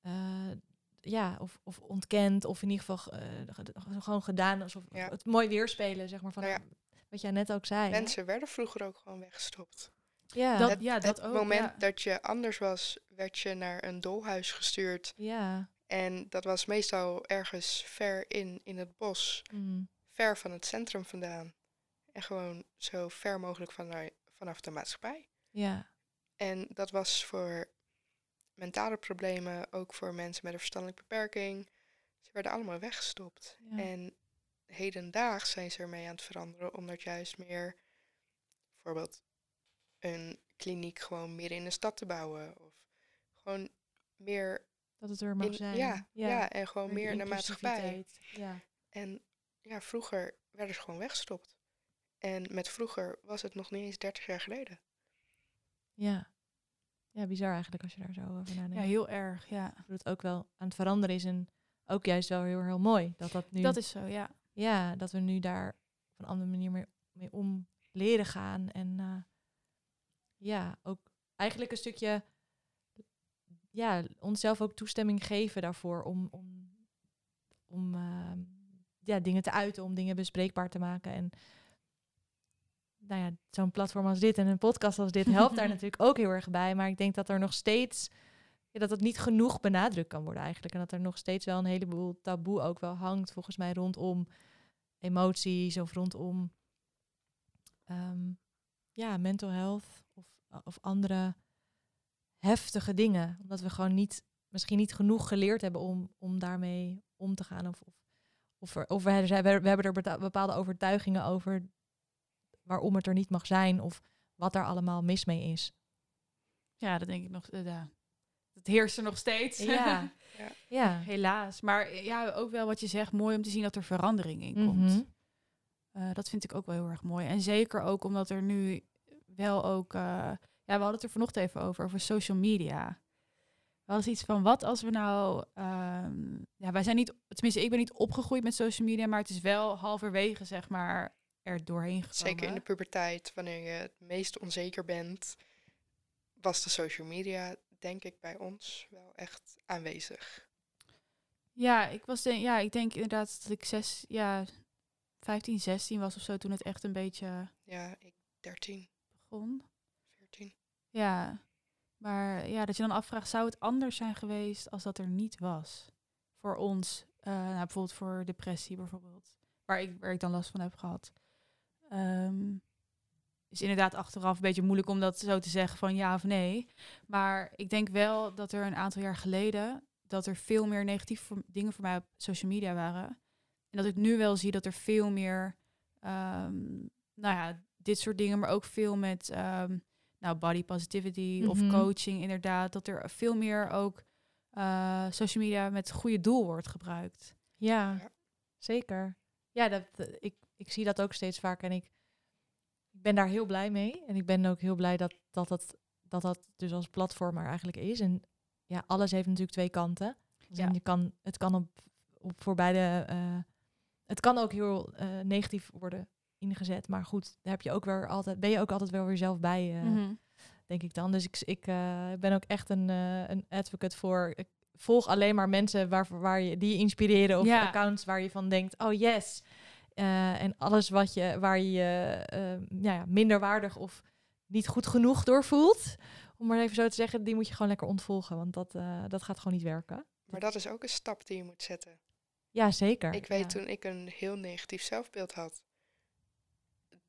eh, ja, of, of ontkend, of in ieder geval eh, ge- gewoon gedaan alsof Ja. het mooi weerspelen, zeg maar, van Nou wat jij net ook zei. Mensen werden vroeger ook gewoon weggestopt. ja, Dat- het, ja, dat het ook, moment ja. dat je anders was, werd je naar een dolhuis gestuurd. ja. En dat was meestal ergens ver in, in het bos, Mm. ver van het centrum vandaan. En gewoon zo ver mogelijk van, vanaf de maatschappij. ja, En dat was voor mentale problemen, ook voor mensen met een verstandelijke beperking. Ze werden allemaal weggestopt. Ja. En hedendaags zijn ze ermee aan het veranderen, omdat juist meer, bijvoorbeeld een kliniek gewoon meer in de stad te bouwen. Of gewoon meer dat het er mag in, zijn. ja, ja. en gewoon Meer in de maatschappij. Ja. En ja, vroeger werden ze gewoon weggestopt. En met vroeger was het nog niet eens 30 jaar geleden. ja. Ja, bizar eigenlijk als je daar zo over nadenkt. Ja, heel erg, ja. Dat het ook wel aan het veranderen is en ook juist wel heel, heel mooi. Dat dat nu... Dat is zo, ja. Ja, dat we nu daar op een andere manier mee, mee om leren gaan. En eh, ja, ook eigenlijk een stukje ja, onszelf ook toestemming geven daarvoor om, om, om eh, ja, dingen te uiten, om dingen bespreekbaar te maken. En nou ja, zo'n platform als dit en een podcast als dit helpt daar natuurlijk ook heel erg bij. Maar ik denk dat er nog steeds dat het niet genoeg benadrukt kan worden eigenlijk. En dat er nog steeds wel een heleboel taboe ook wel hangt, volgens mij, rondom emoties of rondom ehm, ja, mental health of, of andere heftige dingen. Omdat we gewoon niet, misschien niet genoeg geleerd hebben om, om daarmee om te gaan. Of, of, of, er, of we, er hebben er bepaalde overtuigingen over waarom het er niet mag zijn of wat daar allemaal mis mee is. Ja, dat denk ik nog. eh. Het heerst er nog steeds. Ja, Ja. ja. Helaas. Maar ja, ook wel wat je zegt, mooi om te zien dat er verandering in Mhm. komt. Eh, dat vind ik ook wel heel erg mooi. En zeker ook omdat er nu wel ook... eh, ja, we hadden het er vanochtend even over, over social media. We hadden iets van, wat als we nou... ehm, ja, wij zijn niet... Tenminste, ik ben niet opgegroeid met social media, maar het is wel halverwege, zeg maar, er doorheen gekomen. Zeker in de puberteit, wanneer je het meest onzeker bent, was de social media, denk ik, bij ons wel echt aanwezig. Ja, ik was denk, ja, ik denk inderdaad dat ik zes, ja, 15, 16 was of zo toen het echt een beetje Ja, ik 13, begon. 14. Ja, maar ja, dat je dan afvraagt, zou het anders zijn geweest als dat er niet was? Voor ons, eh, nou, bijvoorbeeld voor depressie bijvoorbeeld, waar ik, waar ik dan last van heb gehad. Ehm, is inderdaad achteraf een beetje moeilijk om dat zo te zeggen van ja of nee. Maar ik denk wel dat er een aantal jaar geleden dat er veel meer negatieve voor- dingen voor mij op social media waren. En dat ik nu wel zie dat er veel meer, ehm, nou ja, dit soort dingen, maar ook veel met ehm, nou, body positivity of Mhm. coaching inderdaad. Dat er veel meer ook eh, social media met goede doel wordt gebruikt. Ja, zeker. Ja, dat, eh, ik, ik zie dat ook steeds vaker en ik ben daar heel blij mee. En ik ben ook heel blij dat dat, dat, dat, dat dus als platform er eigenlijk is. En ja, alles heeft natuurlijk twee kanten. Dus Ja. je kan, het kan op, op voor beide, eh, het kan ook heel eh, negatief worden ingezet. Maar goed, daar heb je ook weer altijd, ben je ook altijd wel weer zelf bij, eh, Mhm. denk ik dan. Dus ik, ik ben ook echt een, een advocate voor. Ik volg alleen maar mensen waar, waar je, die je inspireren. Of Ja. accounts waar je van denkt, oh yes. Eh, en alles wat je, waar je je eh, ja, ja, minder waardig of niet goed genoeg door voelt. Om maar even zo te zeggen, die moet je gewoon lekker ontvolgen. Want dat, eh, dat gaat gewoon niet werken. Maar dat is ook een stap die je moet zetten. Ja, zeker. Ik weet ja. toen ik een heel negatief zelfbeeld had,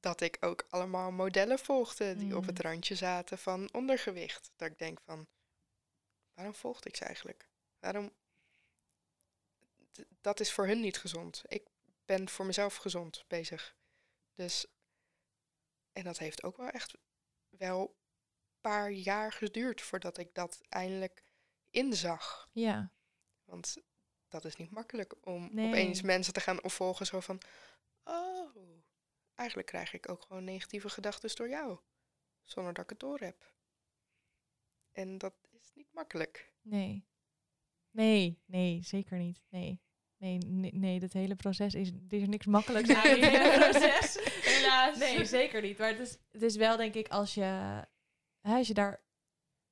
dat ik ook allemaal modellen volgde die op Mm. het randje zaten van ondergewicht. Dat ik denk van, waarom volgde ik ze eigenlijk? Waarom? D- Dat is voor hun niet gezond. Ik ben voor mezelf gezond bezig. Dus, en dat heeft ook wel echt wel een paar jaar geduurd voordat ik dat eindelijk inzag. Ja, Want dat is niet makkelijk om Nee. opeens mensen te gaan opvolgen zo van... Oh, eigenlijk krijg ik ook gewoon negatieve gedachten door jou. Zonder dat ik het door heb. En dat is niet makkelijk. nee. Nee, nee, zeker niet. Nee. Nee, nee, nee, dat hele proces is, er is niks makkelijks aan in het hele proces. Helaas. Nee, zeker niet. Maar het is, het is wel, denk ik, als je, hè, als je daar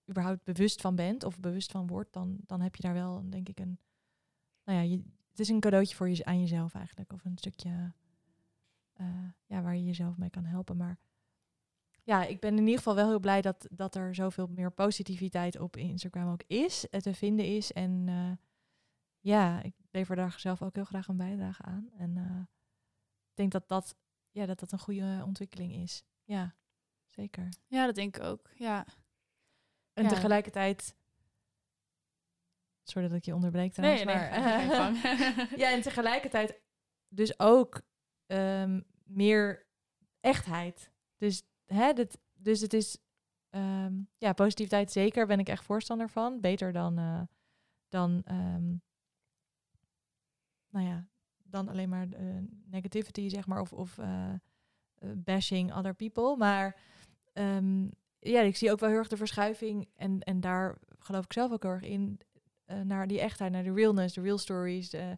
überhaupt bewust van bent of bewust van wordt, dan, dan heb je daar wel, denk ik, een. Nou ja, je, het is een cadeautje voor je, aan jezelf eigenlijk. Of een stukje eh, ja, waar je jezelf mee kan helpen. Maar ja, ik ben in ieder geval wel heel blij dat, dat er zoveel meer positiviteit op Instagram ook is, eh, te vinden is. En eh, ja, ik lever daar zelf ook heel graag een bijdrage aan. En eh, ik denk dat dat, ja, dat dat een goede ontwikkeling is. Ja, zeker. Ja, dat denk ik ook. Ja. En Ja. tegelijkertijd... Sorry dat ik je onderbreek trouwens, Nee, nee, maar... gang. ja, en tegelijkertijd dus ook ehm, meer echtheid. Dus, hè, dat, dus het is... ehm, ja, positiviteit zeker ben ik echt voorstander van. Beter dan... eh, dan ehm, nou ja, dan alleen maar eh, negativity, zeg maar, of, of eh, eh, bashing other people. Maar ehm, ja, ik zie ook wel heel erg de verschuiving. En, en daar geloof ik zelf ook heel erg in. naar die echtheid, naar de realness, de real stories. De,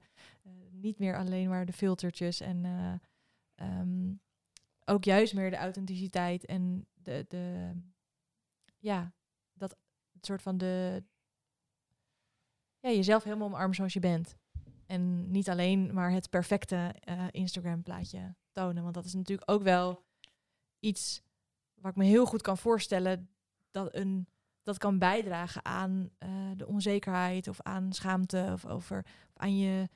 niet meer alleen maar de filtertjes. En eh, ehm, ook juist meer de authenticiteit en de, de ja, dat soort van de ja, jezelf helemaal omarmen zoals je bent. En niet alleen maar het perfecte eh, Instagram plaatje tonen. Want dat is natuurlijk ook wel iets waar ik me heel goed kan voorstellen dat een dat kan bijdragen aan eh, de onzekerheid of aan schaamte of over of aan je,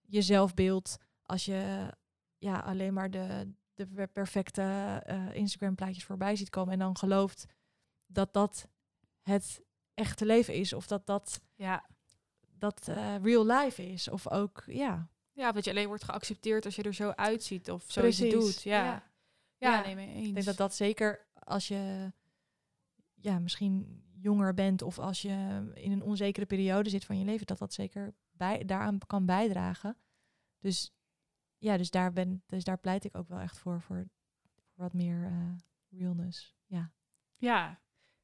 je zelfbeeld. Als je ja, alleen maar de, de per- perfecte eh, Instagram plaatjes voorbij ziet komen en dan gelooft dat dat het echte leven is of dat dat, ja. Dat eh, real life is. Of ook, ja, ja, dat je alleen wordt geaccepteerd als je er zo uitziet of zo je doet. Ja, ja. Ja. nee, mee eens. Ik denk dat dat zeker als je ja, misschien jonger bent of als je in een onzekere periode zit van je leven, dat dat zeker bij, daaraan kan bijdragen. Dus ja, dus daar, ben, dus daar pleit ik ook wel echt voor, voor, voor wat meer eh, realness. Ja. Ja,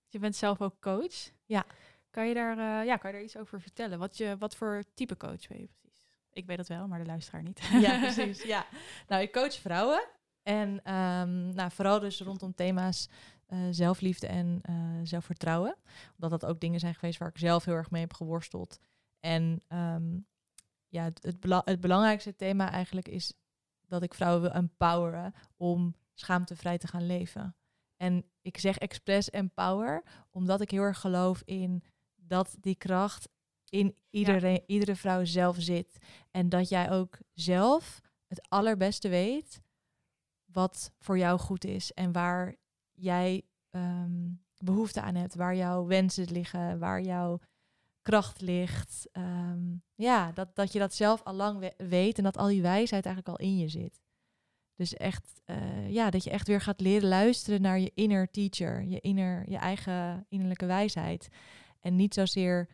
je bent zelf ook coach. Ja. Kan je daar, eh, ja, kan je daar iets over vertellen? Wat, je, wat voor type coach ben je precies? Ik weet dat wel, maar de luisteraar niet. Ja, precies. Ja. Nou, ik coach vrouwen. En ehm, nou, vooral dus rondom thema's eh, zelfliefde en eh, zelfvertrouwen. Omdat dat ook dingen zijn geweest waar ik zelf heel erg mee heb geworsteld. En ehm, ja, het, het, bela- het belangrijkste thema eigenlijk is dat ik vrouwen wil empoweren om schaamtevrij te gaan leven. En ik zeg expres empower, omdat ik heel erg geloof in dat die kracht in iedereen, iedere vrouw zelf zit. En dat jij ook zelf het allerbeste weet wat voor jou goed is en waar jij ehm, behoefte aan hebt, waar jouw wensen liggen, waar jouw kracht ligt. Ehm, ja, dat, dat je dat zelf al lang we- weet en dat al die wijsheid eigenlijk al in je zit. Dus echt, eh, ja, dat je echt weer gaat leren luisteren naar je inner teacher, je, inner, je eigen innerlijke wijsheid. En niet zozeer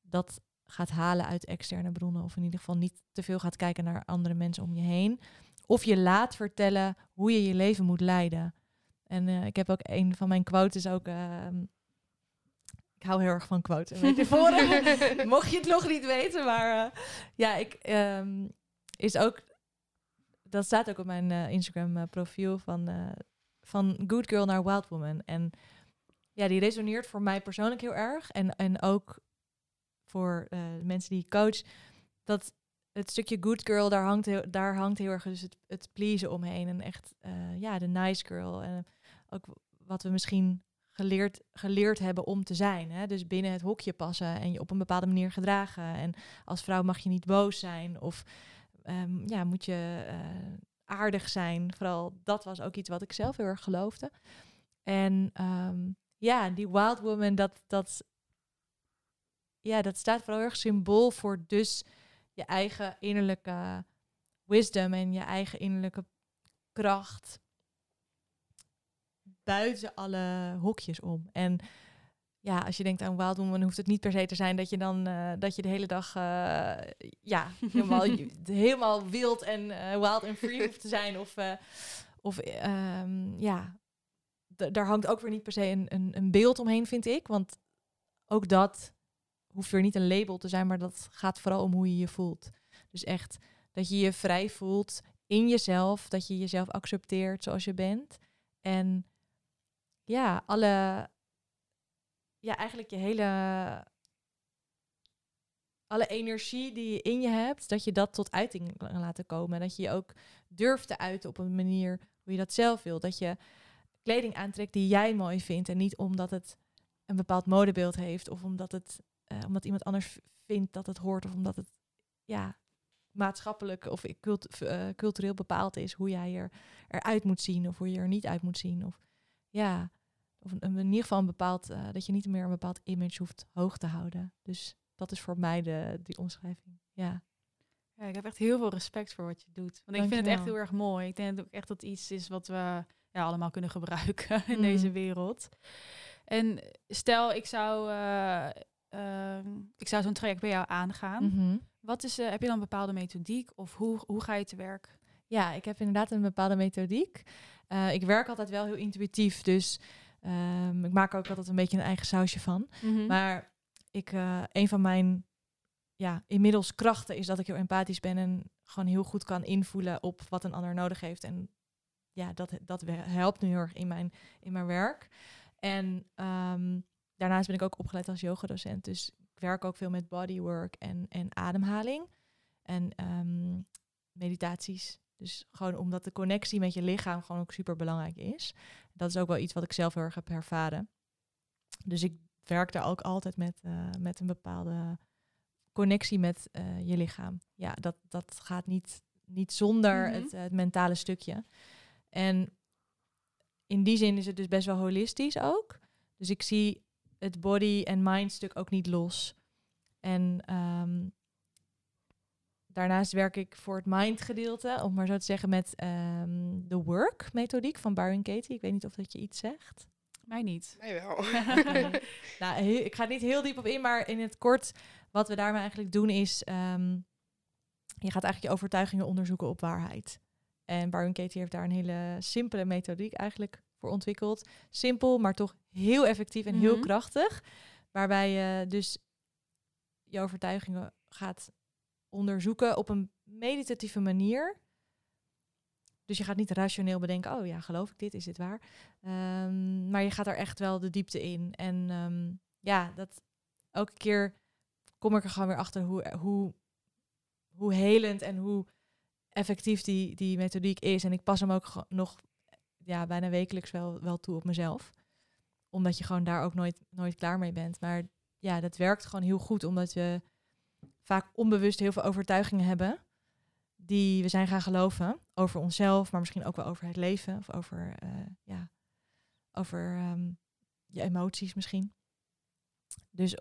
dat gaat halen uit externe bronnen. Of in ieder geval niet te veel gaat kijken naar andere mensen om je heen. Of je laat vertellen hoe je je leven moet leiden. En eh, ik heb ook een van mijn quotes ook. ehm, ik hou heel erg van quotes. Mocht je het nog niet weten, maar eh, ja, ik ehm, is ook dat staat ook op mijn eh, Instagram profiel van, van Good Girl naar Wild Woman. En ja, die resoneert voor mij persoonlijk heel erg. En, en ook voor eh, mensen die ik coach. Dat het stukje Good Girl, daar hangt heel, daar hangt heel erg dus het, het pleasen omheen. En echt, eh, ja, de nice girl. En ook wat we misschien geleerd, geleerd hebben om te zijn. Hè? Dus binnen het hokje passen en je op een bepaalde manier gedragen. En als vrouw mag je niet boos zijn of ehm, ja, moet je eh, aardig zijn. Vooral dat was ook iets wat ik zelf heel erg geloofde. En ehm, ja, die wild woman, dat, dat, ja, dat staat vooral heel erg symbool voor dus je eigen innerlijke wisdom en je eigen innerlijke kracht buiten alle hokjes om. En ja, als je denkt aan wild woman, hoeft het niet per se te zijn dat je dan eh, dat je de hele dag eh, ja helemaal helemaal wild en eh, wild en free hoeft te zijn of of ehm, ja, daar hangt ook weer niet per se een, een, een beeld omheen, vind ik, want ook dat hoeft weer niet een label te zijn, maar dat gaat vooral om hoe je je voelt. Dus echt dat je je vrij voelt in jezelf, dat je jezelf accepteert zoals je bent en ja, alle ja, eigenlijk je hele alle energie die je in je hebt, dat je dat tot uiting kan laten komen. En dat je je ook durft te uiten op een manier hoe je dat zelf wil. Dat je kleding aantrekt die jij mooi vindt. En niet omdat het een bepaald modebeeld heeft. Of omdat, het, eh, omdat iemand anders vindt dat het hoort. Of omdat het ja, maatschappelijk of cult, eh, cultureel bepaald is hoe jij er, eruit moet zien. Of hoe je er niet uit moet zien. Of ja, of in ieder geval een bepaald, eh, dat je niet meer een bepaald image hoeft hoog te houden. Dus dat is voor mij de, die omschrijving. Ja. Ja, ik heb echt heel veel respect voor wat je doet. Want ik vind het echt heel erg mooi. Ik denk dat ook echt dat iets is wat we ja, allemaal kunnen gebruiken in Mm. deze wereld. En stel, ik zou, eh, ehm, ik zou zo'n traject bij jou aangaan. Mhm. Wat is, eh, heb je dan een bepaalde methodiek of hoe, hoe ga je te werk? Ja, ik heb inderdaad een bepaalde methodiek. Eh, ik werk altijd wel heel intuïtief, dus ehm, ik maak ook altijd een beetje een eigen sausje van. Maar ik, een van mijn ja, inmiddels krachten is dat ik heel empathisch ben en gewoon heel goed kan invoelen op wat een ander nodig heeft. En ja, dat, dat helpt nu heel erg in mijn, in mijn werk. En ehm, daarnaast ben ik ook opgeleid als yogadocent. Dus ik werk ook veel met bodywork en, en ademhaling. En ehm, meditaties. Dus gewoon omdat de connectie met je lichaam gewoon ook super belangrijk is. Dat is ook wel iets wat ik zelf heel erg heb ervaren. Dus ik werk daar ook altijd met, eh, met een bepaalde connectie met eh, je lichaam. Ja, dat, dat gaat niet, niet zonder Mhm. het, eh, het mentale stukje. En in die zin is het dus best wel holistisch ook. Dus ik zie het body en mind stuk ook niet los. En ehm, daarnaast werk ik voor het mind gedeelte, om maar zo te zeggen, met ehm, de work methodiek van Byron Katie. Ik weet niet of dat je iets zegt. Mij niet. Mij wel. Nou, ik ga er niet heel diep op in, maar in het kort, wat we daarmee eigenlijk doen is, ehm, je gaat eigenlijk je overtuigingen onderzoeken op waarheid. En Byron Katie heeft daar een hele simpele methodiek eigenlijk voor ontwikkeld. Simpel, maar toch heel effectief en heel Mhm. krachtig. Waarbij je dus je overtuigingen gaat onderzoeken op een meditatieve manier. Dus je gaat niet rationeel bedenken, oh ja, geloof ik dit, is dit waar? Ehm, maar je gaat er echt wel de diepte in. En ehm, ja, dat elke keer kom ik er gewoon weer achter hoe, hoe, hoe helend en hoe effectief die, die methodiek is. En ik pas hem ook nog ja, bijna wekelijks wel, wel toe op mezelf. Omdat je gewoon daar ook nooit, nooit klaar mee bent. Maar ja, dat werkt gewoon heel goed, omdat we vaak onbewust heel veel overtuigingen hebben die we zijn gaan geloven over onszelf, maar misschien ook wel over het leven of over, eh, ja, over ehm, je emoties misschien. Dus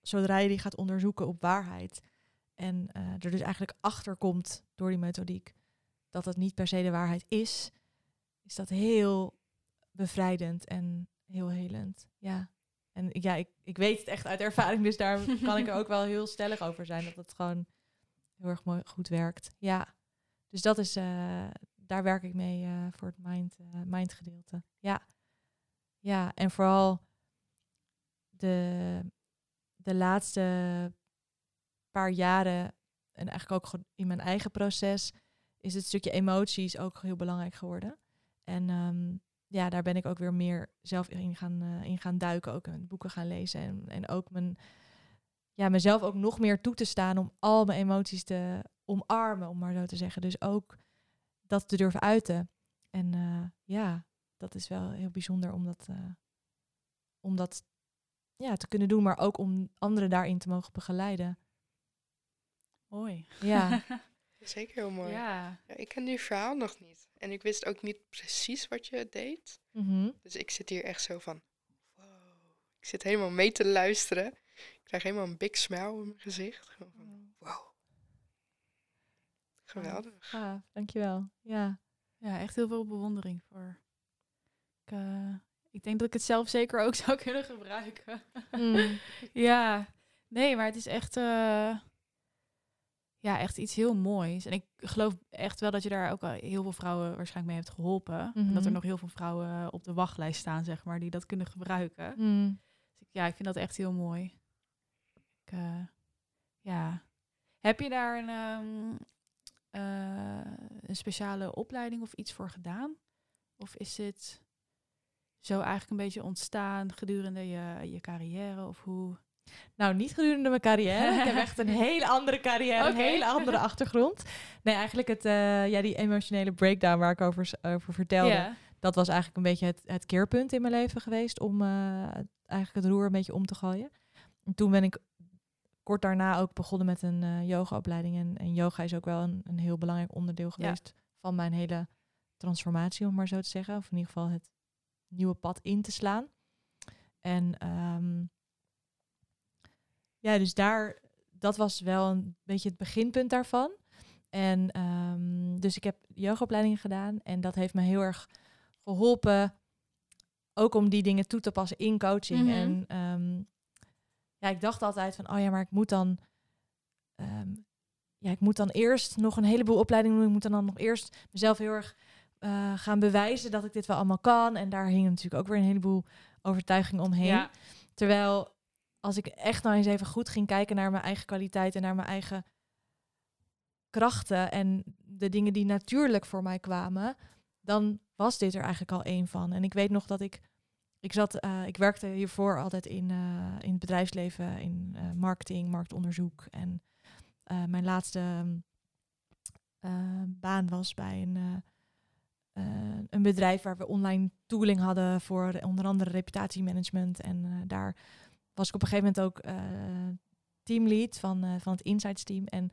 zodra je die gaat onderzoeken op waarheid en eh, er dus eigenlijk achter komt door die methodiek dat het niet per se de waarheid is, is dat heel bevrijdend en heel helend. Ja. En ja, ik, ik weet het echt uit ervaring, dus daar kan ik er ook wel heel stellig over zijn dat het gewoon heel erg mooi goed werkt. Ja. Dus dat is, eh, daar werk ik mee eh, voor het mind, mind gedeelte. Ja. Ja, en vooral de, de laatste paar jaren en eigenlijk ook in mijn eigen proces is het stukje emoties ook heel belangrijk geworden. En ehm, ja, daar ben ik ook weer meer zelf in gaan, eh, in gaan duiken, ook en boeken gaan lezen. En, en ook mijn, ja, mezelf ook nog meer toe te staan om al mijn emoties te omarmen, om maar zo te zeggen. Dus ook dat te durven uiten. En eh, ja, dat is wel heel bijzonder om dat, eh, om dat ja, te kunnen doen, maar ook om anderen daarin te mogen begeleiden. Mooi. Ja, Zeker heel mooi. Ja. Ja, ik ken die verhaal nog niet. En ik wist ook niet precies wat je deed. Mhm. Dus ik zit hier echt zo van, wow. Ik zit helemaal mee te luisteren. Ik krijg helemaal een big smile op mijn gezicht. Gewoon van, wow. Geweldig. gaaf, dankjewel. Ja. ja, echt heel veel bewondering voor. Ik, eh, ik denk dat ik het zelf zeker ook zou kunnen gebruiken. Mm. Ja, nee, maar het is echt, eh, ja, echt iets heel moois. En ik geloof echt wel dat je daar ook al heel veel vrouwen waarschijnlijk mee hebt geholpen. En dat er Mhm. nog heel veel vrouwen op de wachtlijst staan, zeg maar, die dat kunnen gebruiken. Mm. Dus ik- ja, ik vind dat echt heel mooi. Ik, eh, ja. Heb je daar een, ehm, eh, een speciale opleiding of iets voor gedaan? Of is dit zo eigenlijk een beetje ontstaan gedurende je, je carrière? Of hoe? Nou, niet gedurende mijn carrière. Ik heb echt een hele andere carrière, een hele andere achtergrond. Nee, eigenlijk het, eh, ja, die emotionele breakdown waar ik over, vertelde. Dat was eigenlijk een beetje het, het keerpunt in mijn leven geweest om eh, eigenlijk het roer een beetje om te gooien. En toen ben ik kort daarna ook begonnen met een eh yogaopleiding. En, en yoga is ook wel een, een heel belangrijk onderdeel geweest van mijn hele transformatie, om maar zo te zeggen. Of in ieder geval het nieuwe pad in te slaan. En ehm, ja, dus daar, dat was wel een beetje het beginpunt daarvan. En ehm, dus ik heb yogaopleidingen gedaan en dat heeft me heel erg geholpen. Ook om die dingen toe te passen in coaching. Mhm. En ehm, ja, ik dacht altijd van, oh ja, maar ik moet dan, ehm, ja, ik moet dan eerst nog een heleboel opleidingen doen. Ik moet dan nog eerst mezelf heel erg eh, gaan bewijzen dat ik dit wel allemaal kan. En daar hingen natuurlijk ook weer een heleboel overtuigingen omheen. Ja. Terwijl als ik echt nou eens even goed ging kijken naar mijn eigen kwaliteit en naar mijn eigen krachten en de dingen die natuurlijk voor mij kwamen, dan was dit er eigenlijk al één van. En ik weet nog dat ik, ik zat, eh, ik werkte hiervoor altijd in, eh, in het bedrijfsleven, in eh, marketing, marktonderzoek. En mijn laatste baan was bij een, een bedrijf waar we online tooling hadden voor onder andere reputatiemanagement. En daar was ik op een gegeven moment ook eh, teamlead van, eh, van het Insights team. En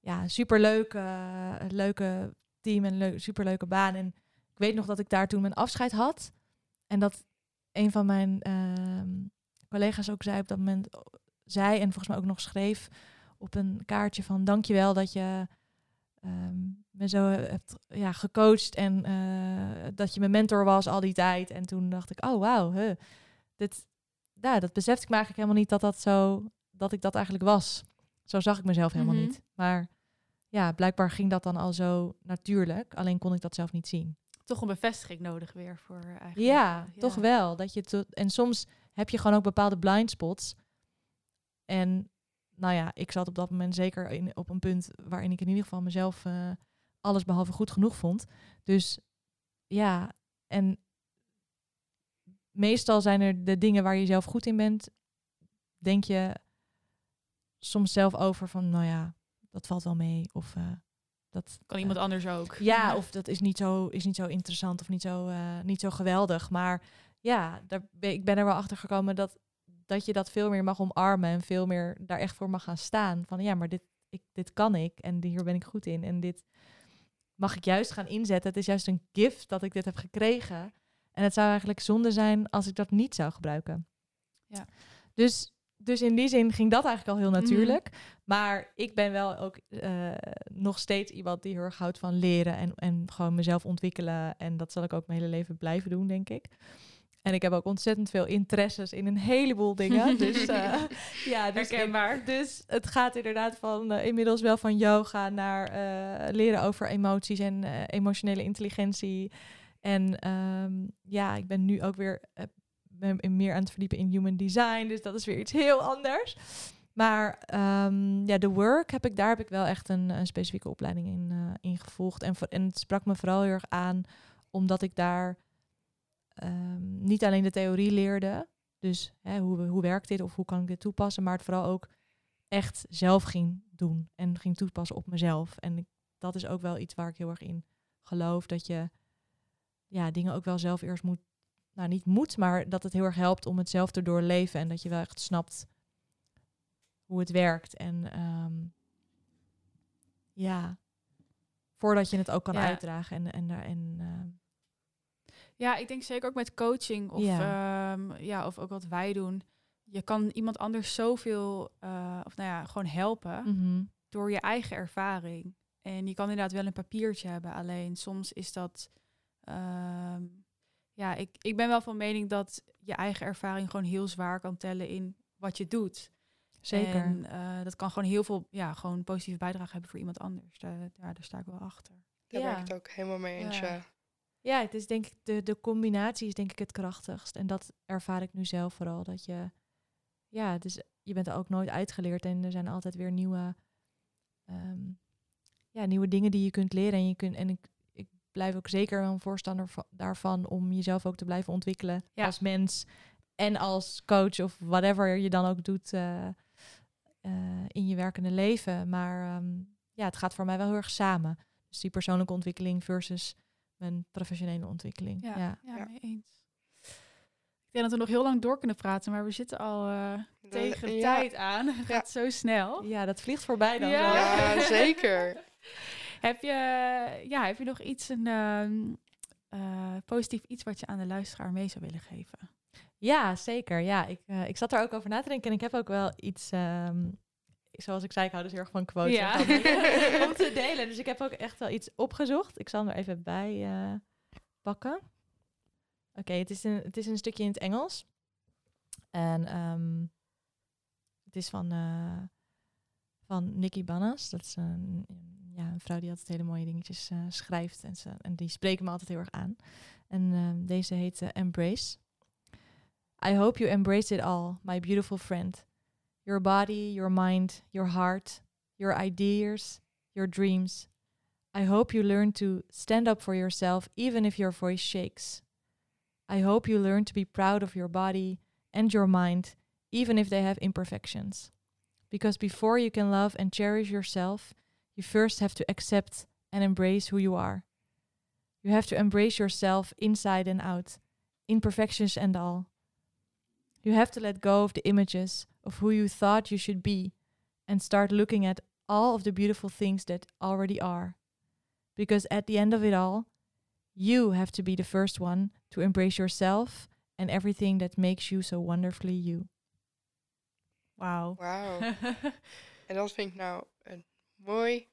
ja, superleuk, eh, leuke team en leuk, superleuke baan. En ik weet nog dat ik daar toen mijn afscheid had. En dat een van mijn ehm, collega's ook zei op dat moment, zei en volgens mij ook nog schreef op een kaartje van dankjewel dat je ehm, me zo hebt ja, gecoacht en dat je mijn mentor was al die tijd. En toen dacht ik, oh wauw, huh, dit, ja, dat besefte ik me eigenlijk helemaal niet dat dat zo, dat ik dat eigenlijk was. Zo zag ik mezelf helemaal Mhm. niet. Maar ja, blijkbaar ging dat dan al zo natuurlijk. Alleen kon ik dat zelf niet zien. Toch een bevestiging nodig weer voor eigenlijk. Ja, eh, toch wel. Dat je en soms heb je gewoon ook bepaalde blind spots. En nou ja, ik zat op dat moment zeker in, op een punt waarin ik in ieder geval mezelf eh, alles behalve goed genoeg vond. Dus ja, en meestal zijn er de dingen waar je zelf goed in bent, denk je soms zelf over van, nou ja, dat valt wel mee. Of eh, dat Kan iemand anders ook. ja, of dat is niet zo, is niet zo interessant of niet zo, eh, niet zo geweldig. Maar ja, daar ik ben er wel achter gekomen dat, dat je dat veel meer mag omarmen en veel meer daar echt voor mag gaan staan. Van ja, maar dit, ik, dit kan ik en hier ben ik goed in. En dit mag ik juist gaan inzetten. Het is juist een gift dat ik dit heb gekregen. En het zou eigenlijk zonde zijn als ik dat niet zou gebruiken. Ja. Dus, dus in die zin ging dat eigenlijk al heel Mhm. natuurlijk. Maar ik ben wel ook eh, nog steeds iemand die heel erg houdt van leren en, en gewoon mezelf ontwikkelen. En dat zal ik ook mijn hele leven blijven doen, denk ik. En ik heb ook ontzettend veel interesses in een heleboel dingen. dus eh, ja, dus, Herkenbaar. dus het gaat inderdaad van eh, inmiddels wel van yoga naar leren over emoties en emotionele intelligentie. En ehm, ja, ik ben nu ook weer eh, meer aan het verdiepen in human design. Dus dat is weer iets heel anders. Maar ehm, ja, de work heb ik, daar heb ik wel echt een, een specifieke opleiding in, in gevolgd. En, en het sprak me vooral heel erg aan, omdat ik daar ehm, niet alleen de theorie leerde, dus hè, hoe, hoe werkt dit of hoe kan ik dit toepassen, maar het vooral ook echt zelf ging doen en ging toepassen op mezelf. En dat is ook wel iets waar ik heel erg in geloof, dat je ja, dingen ook wel zelf eerst moet, nou niet moet, maar dat het heel erg helpt om het zelf te doorleven en dat je wel echt snapt hoe het werkt. En ehm, ja, voordat je het ook kan Ja. uitdragen. En, en, en ehm, Ja, ik denk zeker ook met coaching of, Ja. ja. ja, of ook wat wij doen. Je kan iemand anders zoveel, eh, of nou ja, gewoon helpen mhm. door je eigen ervaring. En je kan inderdaad wel een papiertje hebben, alleen soms is dat... ehm, ja, ik, ik ben wel van mening dat je eigen ervaring gewoon heel zwaar kan tellen in wat je doet. zeker. En eh, dat kan gewoon heel veel, ja, gewoon positieve bijdrage hebben voor iemand anders. Daar, ja, daar sta ik wel achter. Daar Ja. ben ik het ook helemaal mee eens, Ja. ja. Het is denk ik de, de combinatie is denk ik het krachtigst. En dat ervaar ik nu zelf vooral. Dat je, ja, dus je bent er ook nooit uitgeleerd en er zijn altijd weer nieuwe, ehm, ja, nieuwe dingen die je kunt leren. En, je kunt, en ik blijf ook zeker wel een voorstander va- daarvan om jezelf ook te blijven ontwikkelen Ja. als mens en als coach of whatever je dan ook doet eh, eh, in je werkende leven. Maar ehm, ja, het gaat voor mij wel heel erg samen. Dus die persoonlijke ontwikkeling versus mijn professionele ontwikkeling. Ja, Ja. mee eens. Ik denk dat we nog heel lang door kunnen praten, maar we zitten al eh, tegen de ja. tijd aan. Het gaat zo snel. ja, dat vliegt voorbij dan. Ja, zeker. Heb, je, ja, heb je nog iets, een ehm, eh, positief iets wat je aan de luisteraar mee zou willen geven? Ja, zeker. Ja, ik, eh, ik zat er ook over na te denken en ik heb ook wel iets, ehm, zoals ik zei, ik hou dus heel erg van quotes Ja. om te delen. Dus ik heb ook echt wel iets opgezocht. Ik zal hem er even bij eh, pakken. Oké, het, is een- het is een stukje in het Engels. En ehm, het is van, van Nikki Bannas. Dat is een, ja, een vrouw die altijd hele mooie dingetjes eh, schrijft. En, ze, en die spreken me altijd heel erg aan. En ehm, deze heet Embrace. I hope you embrace it all, my beautiful friend. Your body, your mind, your heart, your ideas, your dreams. I hope you learn to stand up for yourself even if your voice shakes. I hope you learn to be proud of your body and your mind even if they have imperfections. Because before you can love and cherish yourself, you first have to accept and embrace who you are. You have to embrace yourself inside and out, imperfections and all. You have to let go of the images of who you thought you should be and start looking at all of the beautiful things that already are. Because at the end of it all, you have to be the first one to embrace yourself and everything that makes you so wonderfully you. Wauw. Wauw. En dat vind ik nou een mooi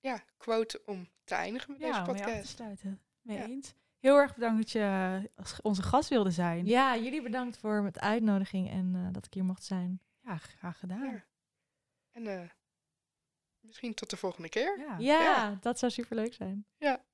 ja, quote om te eindigen met Ja, deze om mee af te podcast. sluiten. Mee Ja. eens. Heel erg bedankt dat je als onze gast wilde zijn. Ja, jullie bedankt voor het uitnodiging en eh, dat ik hier mocht zijn. Ja, graag gedaan. Ja. En eh, misschien tot de volgende keer. Ja. Ja, Ja. dat zou superleuk zijn. Ja.